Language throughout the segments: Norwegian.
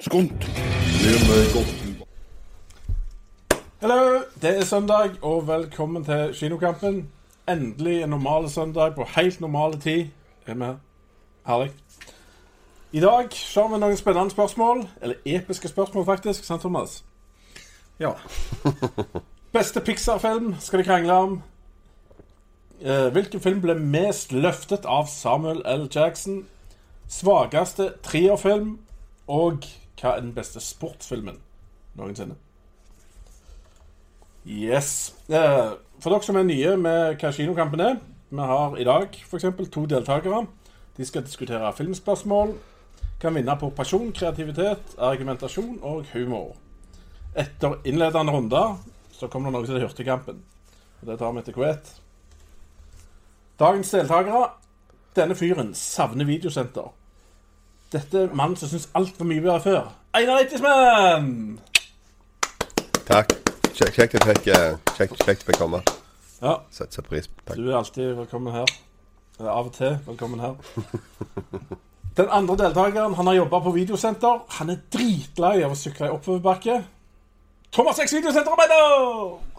skunt. Hallo, det er søndag, og velkommen til Kinokampen. Endelig en normal søndag på helt normale tid. Er vi her? Herlig. I dag ser har vi noen spennende spørsmål. Eller episke spørsmål, faktisk. Sant, Thomas? Ja. Beste Pixar-film skal de krangle om. Eh, hvilken film ble mest løftet av Samuel L. Jackson? Svakeste trierfilm? Og hva er den beste sportsfilmen noensinne? Yes. Eh, For dere som er nye med hva kinokampen er Vi har i dag eksempel to deltakere. De skal diskutere filmspørsmål. Kan vinne på pasjon, kreativitet, argumentasjon og humor. Etter innledende runder så kommer det noe som heter Hurtigkampen. Det tar vi etter hvert. Dagens deltakere. Denne fyren savner videosenter. Dette er mannen som syns alt var mye bedre før. Einar Eittismann! Takk. Kjekt at jeg fikk eh, komme. Ja, Sett sett pris på Du er alltid velkommen her. Eller av og til velkommen her. Den andre deltakeren han har jobba på videosenter. Han er dritlei av å sykle i oppoverbakke. Thomas X Videosenterarbeider! Hvorfor-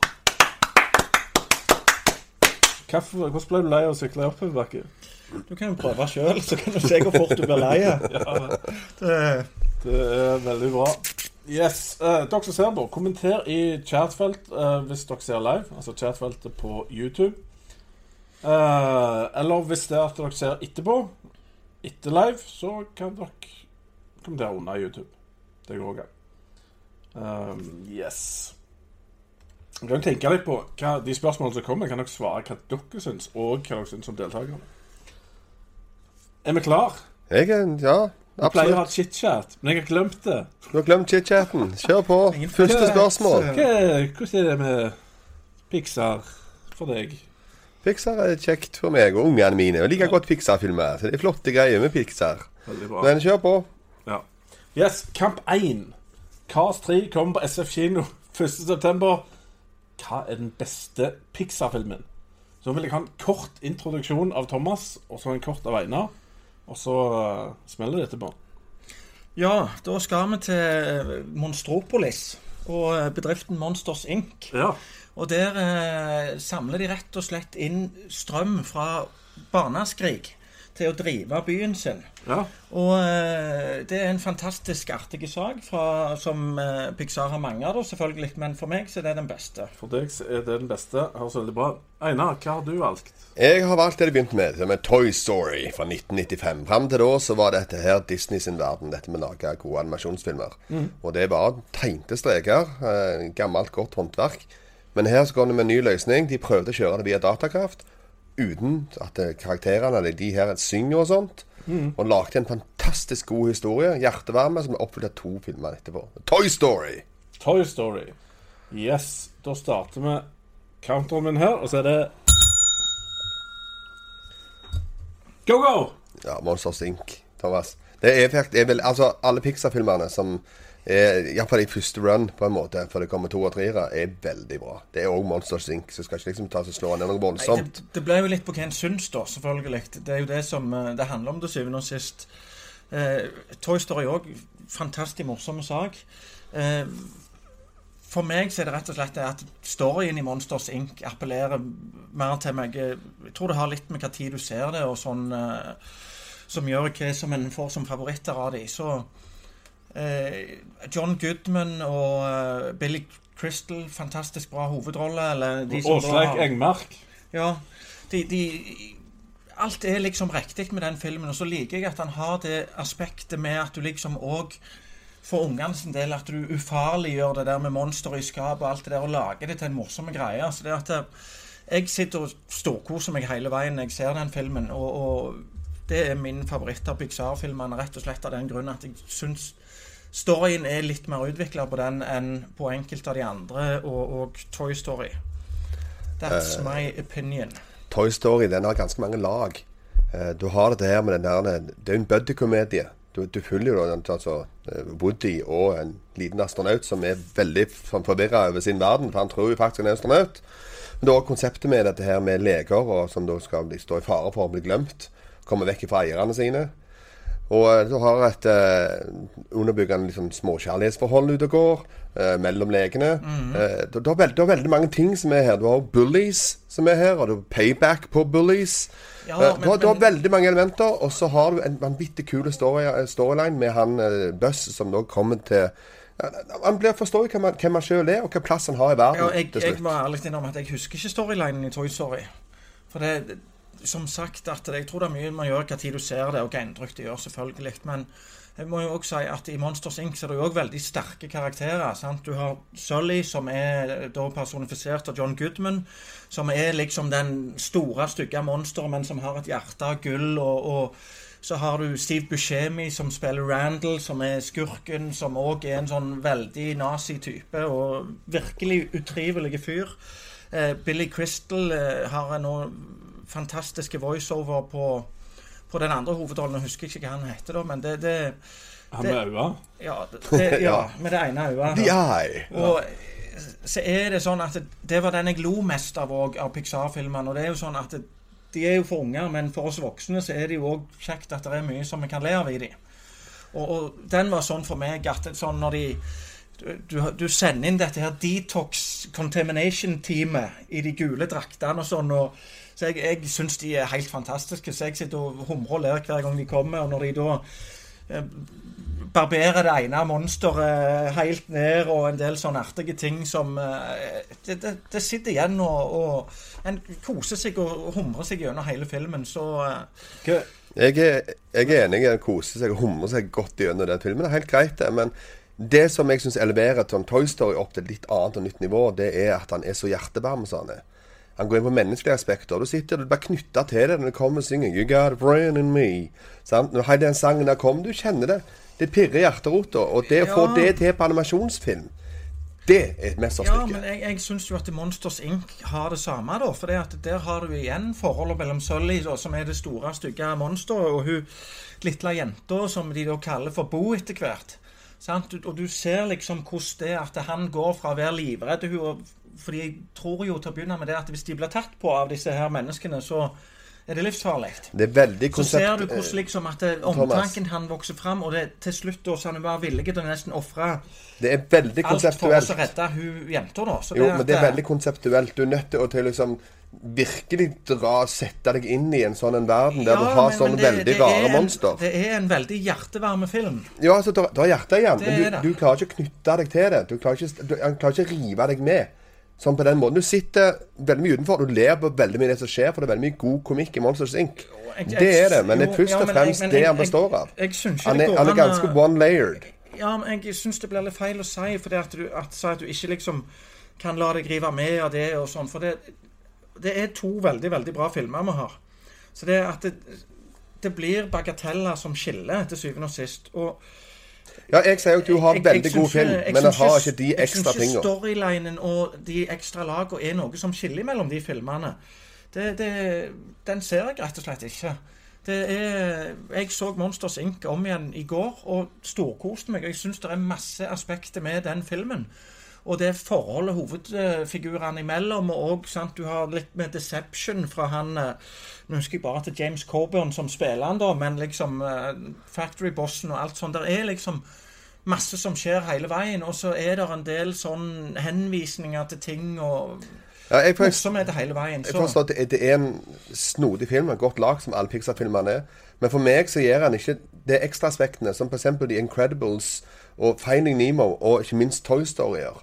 Hvordan ble du lei av å sykle i oppoverbakke? Du kan jo prøve sjøl, så kan du se hvor fort du blir lei. Det- Det er veldig bra. Yes, eh, Dere som ser på, kommenter i chatfelt eh, hvis dere ser live. Altså chatfeltet på YouTube. Eh, eller hvis det er at dere ser etterpå, etter live, så kan dere kommentere under YouTube. Det går òg an. Um, yes. Dere kan tenke litt på hva, de spørsmålene som kommer. Kan dere svare hva dere syns, og hva dere syns som deltakerne. Er vi klar? Jeg er Ja, Vi pleier å ha chit-chat, men jeg har glemt det. Du har glemt chit-chaten. Kjør på. Første spørsmål. Hva, hvordan er det med Pixar for deg? Pixar er kjekt for meg og ungene mine. Og liker godt Pixar-filmer. Så det er flotte greier med Pixar. Bra. Men kjør på. Ja. Yes, Kamp 1. Cars 3 kommer på SF kino 1.9. Hva er den beste Pixar-filmen? Så vil jeg ha en kort introduksjon av Thomas, og så en kort av Einar. Og så uh, smeller det etterpå. Ja, da skal vi til Monstropolis og eh, bedriften Monsters Inc. Ja. Og der eh, samler de rett og slett inn strøm fra barneskrik til å drive byen sin. ja. Og eh, det er en fantastisk artig sak fra, som eh, Pixar har mange av, selvfølgelig. Men for meg så er det den beste. For deg så er det den beste. Høres veldig bra. Einar, hva har du valgt? Jeg har valgt det de begynte med, som er Toy Story fra 1995. Fram til da så var dette her Disney sin verden, dette med å lage gode animasjonsfilmer. Og det var tegnte streker. Eh, gammelt, godt håndverk. Men her så kom det med en ny løsning. De prøvde å kjøre det via datakraft. Uten at karakterene eller de her synger og sånt. Og lagde en fantastisk god historie. Hjertevarme, som er oppfylt av to filmer etterpå. Toy Story! Toy Story. Yes, da starter vi counteren min her, og så er det Go, go! Ja, Monsters Inc., Thomas. Det er, faktisk, er vel, altså, alle Pixar-filmerne som er, Iallfall i første run, på en måte, før det kommer to og treere, er veldig bra. Det er òg Monsters Inc., så skal ikke liksom ta seg slå ned noe voldsomt. det, det ble jo litt på hva en syns, da, selvfølgelig. Det er jo det som eh, det handler om til syvende og sist. Eh, Toy Story òg. Fantastisk morsom sak. Eh, for meg så er det rett og slett at storyen i Monsters Inc. appellerer mer til meg. Jeg tror det har litt med hva tid du ser det, og sånn eh, som gjør hva som en får som favoritter av de. Så eh, John Goodman og eh, Billy Crystal, fantastisk bra hovedrolle. Eller de som Åsleik har- Engmark. ja, de, de Alt er liksom riktig med den filmen. Og så liker jeg at han har det aspektet med at du liksom òg for ungene sin del at du ufarliggjør det der med monster i skap og alt det der, og lager det til en morsom greie. Så det at eh, jeg sitter og storkoser meg hele veien når jeg ser den filmen. Og, og det er min favoritt av Pixar-filmene, rett og slett av den grunn at jeg syns storyen er litt mer utvikla på den enn på enkelte av de andre, og, og Toy Story. That's my opinion. Toy Story den har ganske mange lag. Uh, du har dette her med den der Det er en buddy-komedie. du, du følger jo da, altså, eh, Woody og en liten astronaut som er veldig forvirra over sin verden, for han tror jo faktisk han er astronaut. Men da konseptet med dette her med leger og, som da skal stå i fare for å bli glemt. Komme vekk fra eierne sine. Og eh, du har et eh, underbyggende liksom, småkjærlighetsforhold ute og går eh, mellom legene. eh, du, har veld, veldig mange ting som er her. Du har bullies som er her, og du har payback på bullies. Ja, Eh, men- du, har, du har veldig mange elementer, og så har du en vanvittig kul story, storyline med han eh, Buss som nå kommer til Han blir forstår hvem han, hvem han sjøl er, og hvilken plass han har i verden Ja, jeg, jeg må ærlig innrømme at jeg husker ikke storylinen i Toy Story. For det- som sagt, at jeg tror det er mye man gjør hva tid du ser det, og hva inntrykk det gjør, selvfølgelig. Men jeg må jo også si at i Monsters Inc. er det jo også veldig sterke karakterer. sant? Du har Sully, som er da personifisert av John Goodman, som er liksom den store, stygge monsteret, men som har et hjerte av gull. og, og så har du Steve Buscemi som spiller Randall, som er skurken, som òg er en sånn veldig nazi-type og virkelig utrivelig fyr. Eh, Billy Crystal eh, har nå fantastiske voiceover på, på den andre hovedrollen. Jeg husker ikke hva han heter, da, men det, det Han med øynene. ja, det, ja, med det ene øyet. The Eye. Og så er det sånn at det, var den jeg lo mest av òg, av Pixar-filmene. Og det er jo sånn at det, de er jo for unger, men for oss voksne så er det jo òg kjekt at det er mye som vi kan le av i dem. Og, og den var sånn for meg at sånn når de du, du, du sender inn dette her detox contamination-teamet i de gule draktene og sånn. og så jeg, jeg syns de er helt fantastiske. Så jeg sitter og humrer og ler hver gang de kommer. Og når de da eh, barberer det ene monsteret helt ned, og en del sånne artige ting som eh, det, det, det sitter igjen, og, og en koser seg og humrer seg gjennom hele filmen. Så eh, Jeg er, jeg er enig i at han koser seg og humrer seg godt gjennom den filmen. Det er helt greit, det. Men det som jeg syns eleverer Tom Toy Story opp til et litt annet og nytt nivå, det er at han er så hjertevarm som han er. Han går inn på menneskelige aspekter. Du sitter og du blir knytta til det når du kommer og synger 'You got a brain in me'. Sant? Når den sangen der kom, du kjenner det. Det pirrer hjerterota. Og det å få det til på animasjonsfilm, det er et Ja, men jeg, jeg syns jo at Monsters Inc. har det samme, da. For der har du igjen forholdet mellom Sully, da, som er det store, stygge monsteret, og hun lille jenta som de da kaller for Bo etter hvert. Sant? Og du ser liksom hvordan det er at han går fra å være livredd hun, fordi jeg tror jo til å begynne med det at hvis de blir tatt på av disse her menneskene, så er det livsfarlig. Det er veldig Så ser du hvordan liksom at det, omtanken han vokser fram, og det, til slutt da, så han bare villig til å nesten ofre Det er veldig alt for å konseptuelt. redde hun jenta, da. Så Jo, men det er eh, veldig konseptuelt. Du er nødt til å til liksom virkelig dra sette deg inn i en sånn en verden der du har men- sånne men det- veldig det rare en- monster. Det er en veldig hjertevarme film. Ja, altså, du har hjertet igjen, men du, du klarer ikke å knytte deg til det. Du klarer ikke, du, han klarer ikke å rive deg med. Sånn på den måten. Du sitter veldig mye utenfor. Du ler på veldig mye av det som skjer, for det er veldig mye god komikk i Monsters Inc. Det er det, men det er først og fremst det han består av. Jeg, jeg synes Han er, han er ganske one-layered. Ja, men jeg syns det blir litt feil å si, for det at du, at, at du ikke liksom kan la deg rive med av det og sånn. For det, det er to veldig, veldig bra filmer vi har. Så det at det, det blir bagateller som skiller til syvende og sist. Og Ja, jeg sier jo at du har Jeg- jeg veldig god film, jeg men den har ikke de ekstra tingene. jeg syns ikke storylinen og de ekstra lagene er noe som skiller mellom de filmene. Det, det, den ser jeg rett og slett ikke. Det er, jeg så Monsters Inc. om igjen i går og storkoste meg. Jeg syns det er masse aspekter med den filmen. Og det forholdet hovedfigurene imellom, og sant, du har litt med Deception fra han eh, Nå husker jeg bare til James Coburn som spiller han, da, men liksom eh, Factory-bossen og alt sånt. Der er liksom masse som skjer hele veien, og så er det en del sånn henvisninger til ting og Ja, jeg, morsomheter hele veien. Jeg forstår at det det er en snodig film, en godt lag som alle Pixar-filmene er. Men for meg så gjør han ikke de ekstra aspektene, som f.eks. The Incredibles og Finding Nemo og ikke minst Toy Story gjør.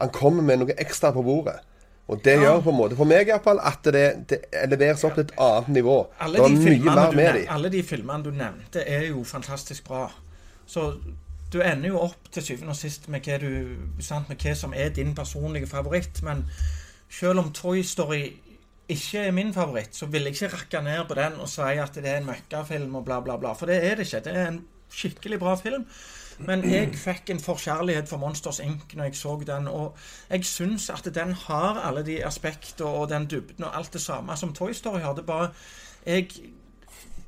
Han kommer med noe ekstra på bordet. Og det gjør på en måte, for meg iallfall, at det, det leveres opp til et annet nivå. Alle det er de, mye mer med dem. alle de filmene du nevnte, er jo fantastisk bra. Så du ender jo opp til syvende og sist med hva, du, sant, med hva som er din personlige favoritt. Men selv om Toy Story ikke er min favoritt, så vil jeg ikke rakke ned på den og si at det er en møkkafilm og bla, bla, bla. For det er det ikke. Det er en skikkelig bra film. Men jeg fikk en forkjærlighet for Monsters Inc. når jeg så den. Og jeg syns at den har alle de aspekter og den dybden og alt det samme som Toy Story har. Det er bare Jeg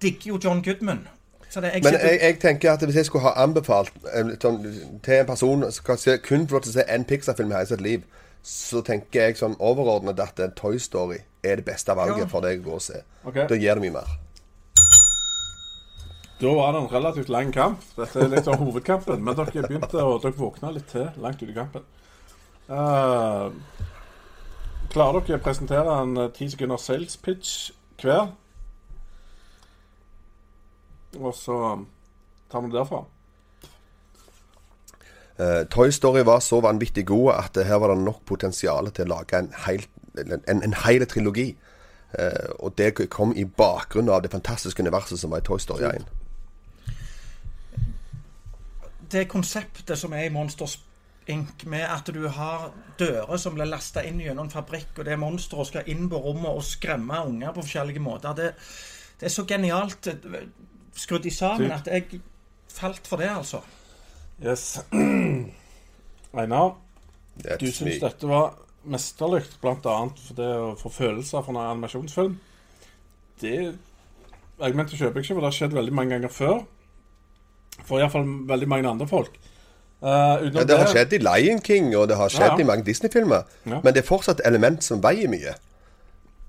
digger jo John Goodman. Så det, jeg Men sitter- jeg, jeg tenker at hvis jeg skulle ha anbefalt eh, sånn, til en person som skal se, kun få lov til å se en Pixar-film i hele sitt liv, så tenker jeg sånn overordnet at Toy Story er det beste valget Ja. for deg å gå og se. Okay. Da gir det mye mer. Da var det en relativt lang kamp. Dette er litt av hovedkampen. Men dere begynte å, dere våkna litt til langt ute i kampen. Uh, klarer dere å presentere en eh, ti sekunder sales pitch hver? Og så tar vi det derfra. Uh, Toy Story var så vanvittig god at her var det nok potensial til å lage en hel, en, en hel trilogi. Og det kom i bakgrunnen av det fantastiske universet som var i Toy Story 1. det konseptet som er i Monsters Inc., med at du har dører som blir lasta inn gjennom en fabrikk, og det er monstre som skal inn på rommet og skremme unger på forskjellige måter, det, det er så genialt eh, skrudd i sammen at jeg falt for det, altså. Yes. Einar, du syns dette var mesterlig, bl.a. for det å få følelser fra en animasjonsfilm. Det argumentet kjøper jeg ikke, for det har skjedd veldig mange ganger før. For iallfall veldig mange andre folk. Uh, Ja, det har skjedd i Lion King, og det har skjedd Ja, ja. i mange Disney-filmer. Ja. Men det er fortsatt element som veier mye.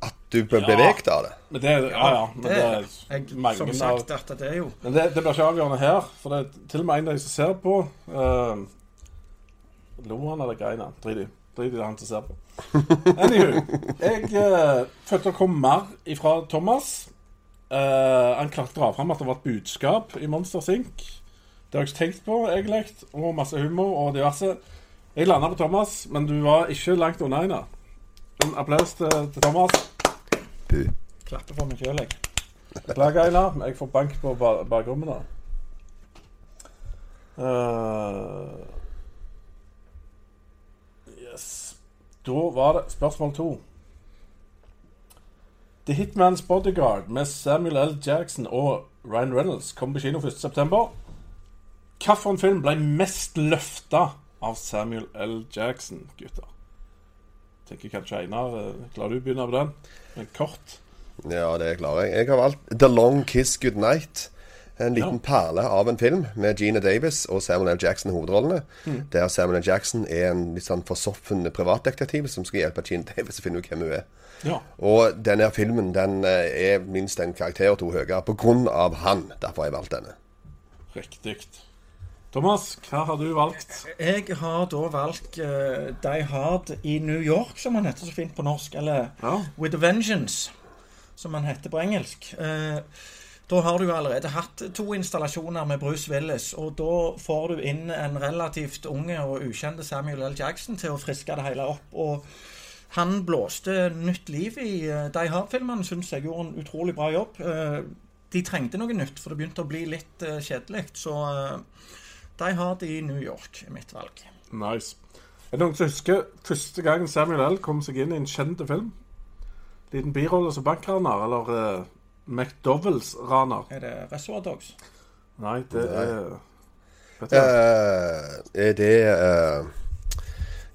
At du blir Ja. beveget av det. Men det, ja, ja, men Det, det, jeg, er som sagt, at det er jo Men det, det blir ikke avgjørende her, for det er til og med en av de som ser på uh, Lo han eller grein han? Drit i. Drit i det han som ser på. Anywho. Jeg uh, følte det kom mer ifra Thomas. Uh, han klarte å dra fram at det var et budskap i Monsters Inc. Det har jeg ikke tenkt på, egentlig. Og masse humor og diverse. Jeg landa på Thomas, men du var ikke langt unna, Einar. En applaus til, til Thomas. Bu. klapper for meg sjøl, jeg. Beklager, Einar. Jeg får bank på ba- bakrommet da. Uh, yes. Da var det spørsmål to. The Hitman's Bodyguard med Samuel L. Jackson og Ryan Reynolds kom på kino 1.9. Hvilken film ble mest løfta av Samuel L. Jackson, gutter? Tenker kanskje Einar eh, Klarer du å begynne på den? En kort. Ja, det klarer jeg. Jeg har valgt The Long Kiss Goodnight. En liten Ja. perle av en film med Gina Davis og Samuel L. Jackson i hovedrollene. Der Samuel L. Jackson er en litt sånn forsoffen privatdetektiv som skal hjelpe Gina Davis å finne ut hvem hun er. Ja. Og denne filmen den eh, er minst en karakter og to høyere av han. Derfor har jeg valgt denne. Riktig. Thomas, hva har du valgt? Jeg har da valgt uh, Die Hard i New York, som han heter så fint på norsk. Eller Ja. With a Vengeance, som han heter på engelsk. Uh, da har du jo allerede hatt to installasjoner med Bruce Willis, og da får du inn en relativt unge og ukjente Samuel L. Jackson til å friske det hele opp. og han blåste nytt liv i eh, Die Hard-filmene, syns jeg gjorde en utrolig bra jobb. De trengte noe nytt, for det begynte å bli litt kjedelig. Så Die Hard i New York er mitt valg. Nice. Er det noen som husker første gang Samuel L. kom seg inn i en kjent film? Liten birolle som bankraner, eller uh, McDowells-raner? Er det Reservoir Dogs? Nei, det er Vet du? Eh, er det uh,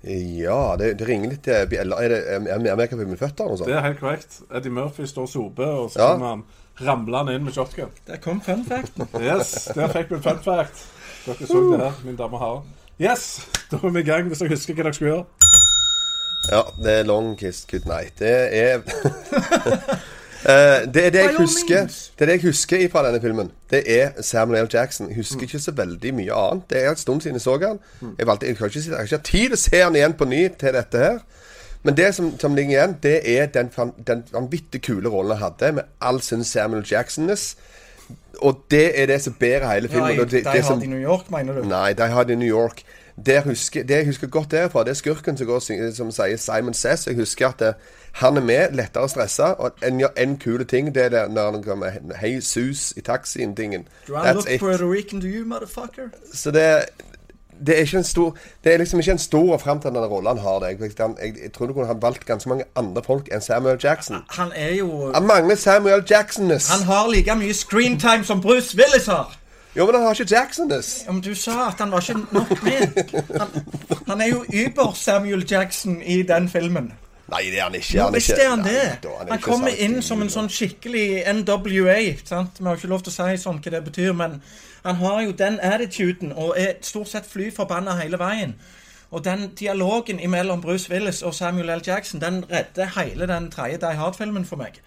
Ja, det, det ringer litt til Eller er det er Amerika på mine føtter? Noe sånt? det er helt korrekt. Eddie Murphy står og soper, og så Ja. kommer han ramlende inn med shotgun. Der kom fun facten. Yes, der fikk vi fun fact. Dere så det her, min dame har. Yes, da er vi i gang, hvis dere husker hva dere skulle gjøre. Ja, det er Long Kiss Goodnight. Det er Eh, Det er det jeg husker. Det er det jeg husker fra denne filmen. Det er Samuel L. Jackson. Jeg husker ikke så veldig mye annet. Det er en stund siden jeg så han. Jeg, valgte, jeg, kan ikke, jeg har ikke tid til å se han igjen på ny til dette her. Men det som, som ligger igjen, det er den, den vanvittig kule rollen han hadde, med all sin Samuel Jackson-ness. Og det er det som bærer hele filmen. Nei, de det, Die Hard i New York, mener du? Nei, de har det i New York. Det, husker, det jeg husker godt derfra, det er skurken som, går, som sier Simon Says. Jeg husker at det, han er med, lettere stressa. Og en, en kule ting, det er det når han kommer Hei, sus i taxien-tingen. Do I look Puerto Rican to you, motherfucker? Så det, det er stor Det er liksom ikke en stor og framtredende rolle han har. Jeg, jeg, jeg, tror du kunne ha valgt ganske mange andre folk enn Samuel Jackson. Han er jo Han mangler Samuel Jackson-ness. Han har like mye screentime som Bruce Willis har. Jo, men han har ikke Jackson-ness. Men du sa at han var ikke nok med. Han, han er jo Uber-Samuel Jackson i den filmen. Nei, det er han ikke. Han ikke han Nei, da, han, Han kommer inn som en sånn skikkelig NWA. sant? Vi har ikke lov til å si sånn hva det betyr, men han har jo den attituden og er stort sett fly forbanna hele veien. Og den dialogen mellom Bruce Willis og Samuel L. Jackson den redder hele den tredje Die Hard-filmen for meg.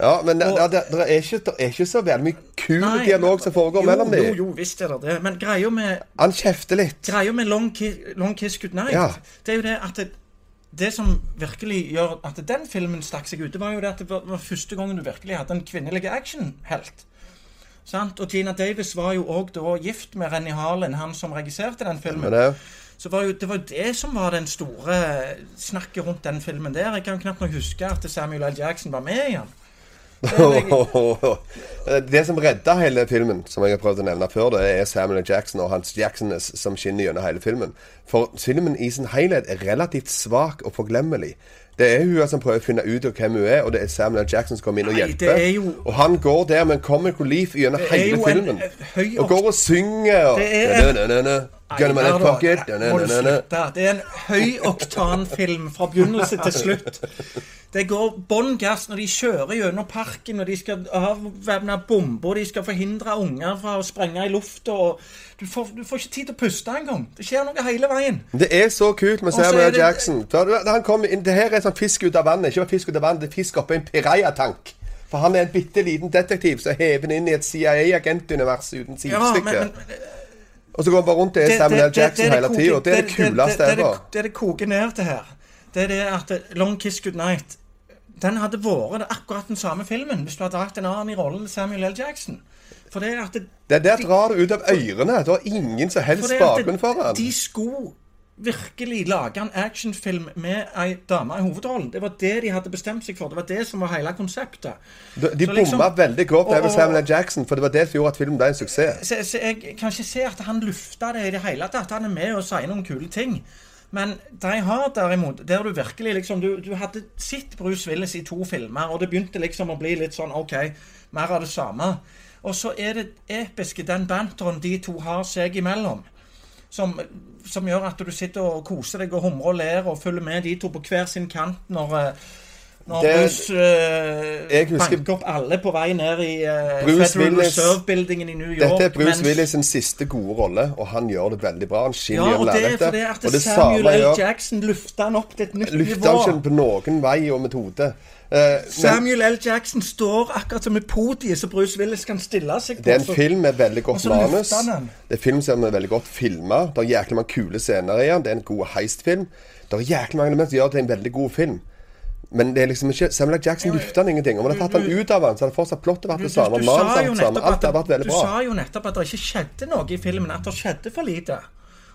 Ja, men det, Og- det, det, er ikke, det er ikke så veldig mye kul Nei, dialog som foregår jo, mellom dem. jo, jo, visst er det det. Men greia med, Han kjefter litt. greia med Long, Ki Long Kiss Goodnight, Ja. det er jo det at det, det som virkelig gjør at den filmen stakk seg ut, det var jo det at det var, var første gangen du virkelig hadde en kvinnelig actionhelt. Sant? Og Gina Davis var jo òg da gift med Renny Harlin, han som regisserte den filmen. Ja, Så var jo, det var jo det som var den store snakket rundt den filmen der. Jeg kan knapt nok huske at Samuel L. Jackson var med i den. Det som redda hele filmen, som jeg har prøvd å nevne før, det er Samuel. Jackson og hans Jacksones som skinner gjennom hele filmen. For filmen i sin helhet er relativt svak og forglemmelig. Det er hun som prøver å finne ut av hvem hun er, og det er Samuel. Jackson som kommer inn og hjelper. er jo- Og han går der med en comic relief gjennom hele filmen. en, høy og går og synger og Det er en- Da-da-da-da, Gun in my left pocket. Det er en høyoktanfilm fra begynnelse til slutt. Det går bånn gass når de kjører gjennom parken, og de skal avvæpne bomber, og de skal forhindre unger fra å sprenge i lufta. Du får, du får ikke tid til å puste engang. Det skjer noe hele veien. Det er så kult med Samuel Jackson. Inn, det her er sånn fisk ut av vannet. Ikke fisk ut av vannet, det er fisk oppi en pirajatank. For han er en bitte liten detektiv som hever den inn i et CIA-agentunivers uten Ja, men, sidestykke. men og så går han bare rundt og er Samuel L. Jackson det hele koker- tida. Det er det kuleste det, det, ever. det det koker ned til her, det er det at Long Kiss Goodnight Den hadde vært akkurat den samme filmen hvis du hadde hatt en annen i rollen med Samuel L. Jackson. For det er at det, Det der drar det ut av ørene. Det har ingen som helst det er bakgrunn for den. De skulle virkelig lage en actionfilm med ei dame i hovedrollen. Det var det de hadde bestemt seg for. Det var det som var hele konseptet. De, de bomma liksom- veldig og- over Samuel L. Jackson, for det var det som gjorde at filmen ble en suksess. så, så jeg kan ikke se at han lufta det i det hele tatt. Han er med og sier noen kule ting. Men de har derimot, der du virkelig liksom Du, du hadde sett Bruce Willis i to filmer, og det begynte liksom å bli litt sånn OK, mer av det samme. Og så er det episke, den banteren de to har seg imellom. Som, som gjør at du sitter og koser deg og humrer og ler og følger med de to på hver sin kant når eh, når Det- Bruce uh, banker opp alle på vei ned i uh, Bruce Federal Reserve-buildingen i New York. Dette er Bruce mens- Willis sin siste gode rolle, og han gjør det veldig bra. Han skinner Ja, og det er fordi at Samuel L. Jackson løfta han opp til et nytt Løfter nivå. han ikke på noen vei og metode. Eh, men Samuel L. Jackson står akkurat som et podie så Bruce Willis kan stille seg på. det er en film med veldig godt manus. Det er en film som er veldig godt filma. Det er jæklig mange kule scener i den. Det er en god heistfilm. Det er jæklig mange elementer som gjør det til en veldig god film. Men det er liksom ikke Samuel L. Jackson løfter han ingenting. Om han hadde tatt han ut av han, så hadde fortsatt plottet vært det det du, du, du, sa jo samme. Alt hadde vært veldig du bra. sa jo nettopp at det ikke skjedde noe i filmen, at det skjedde for lite.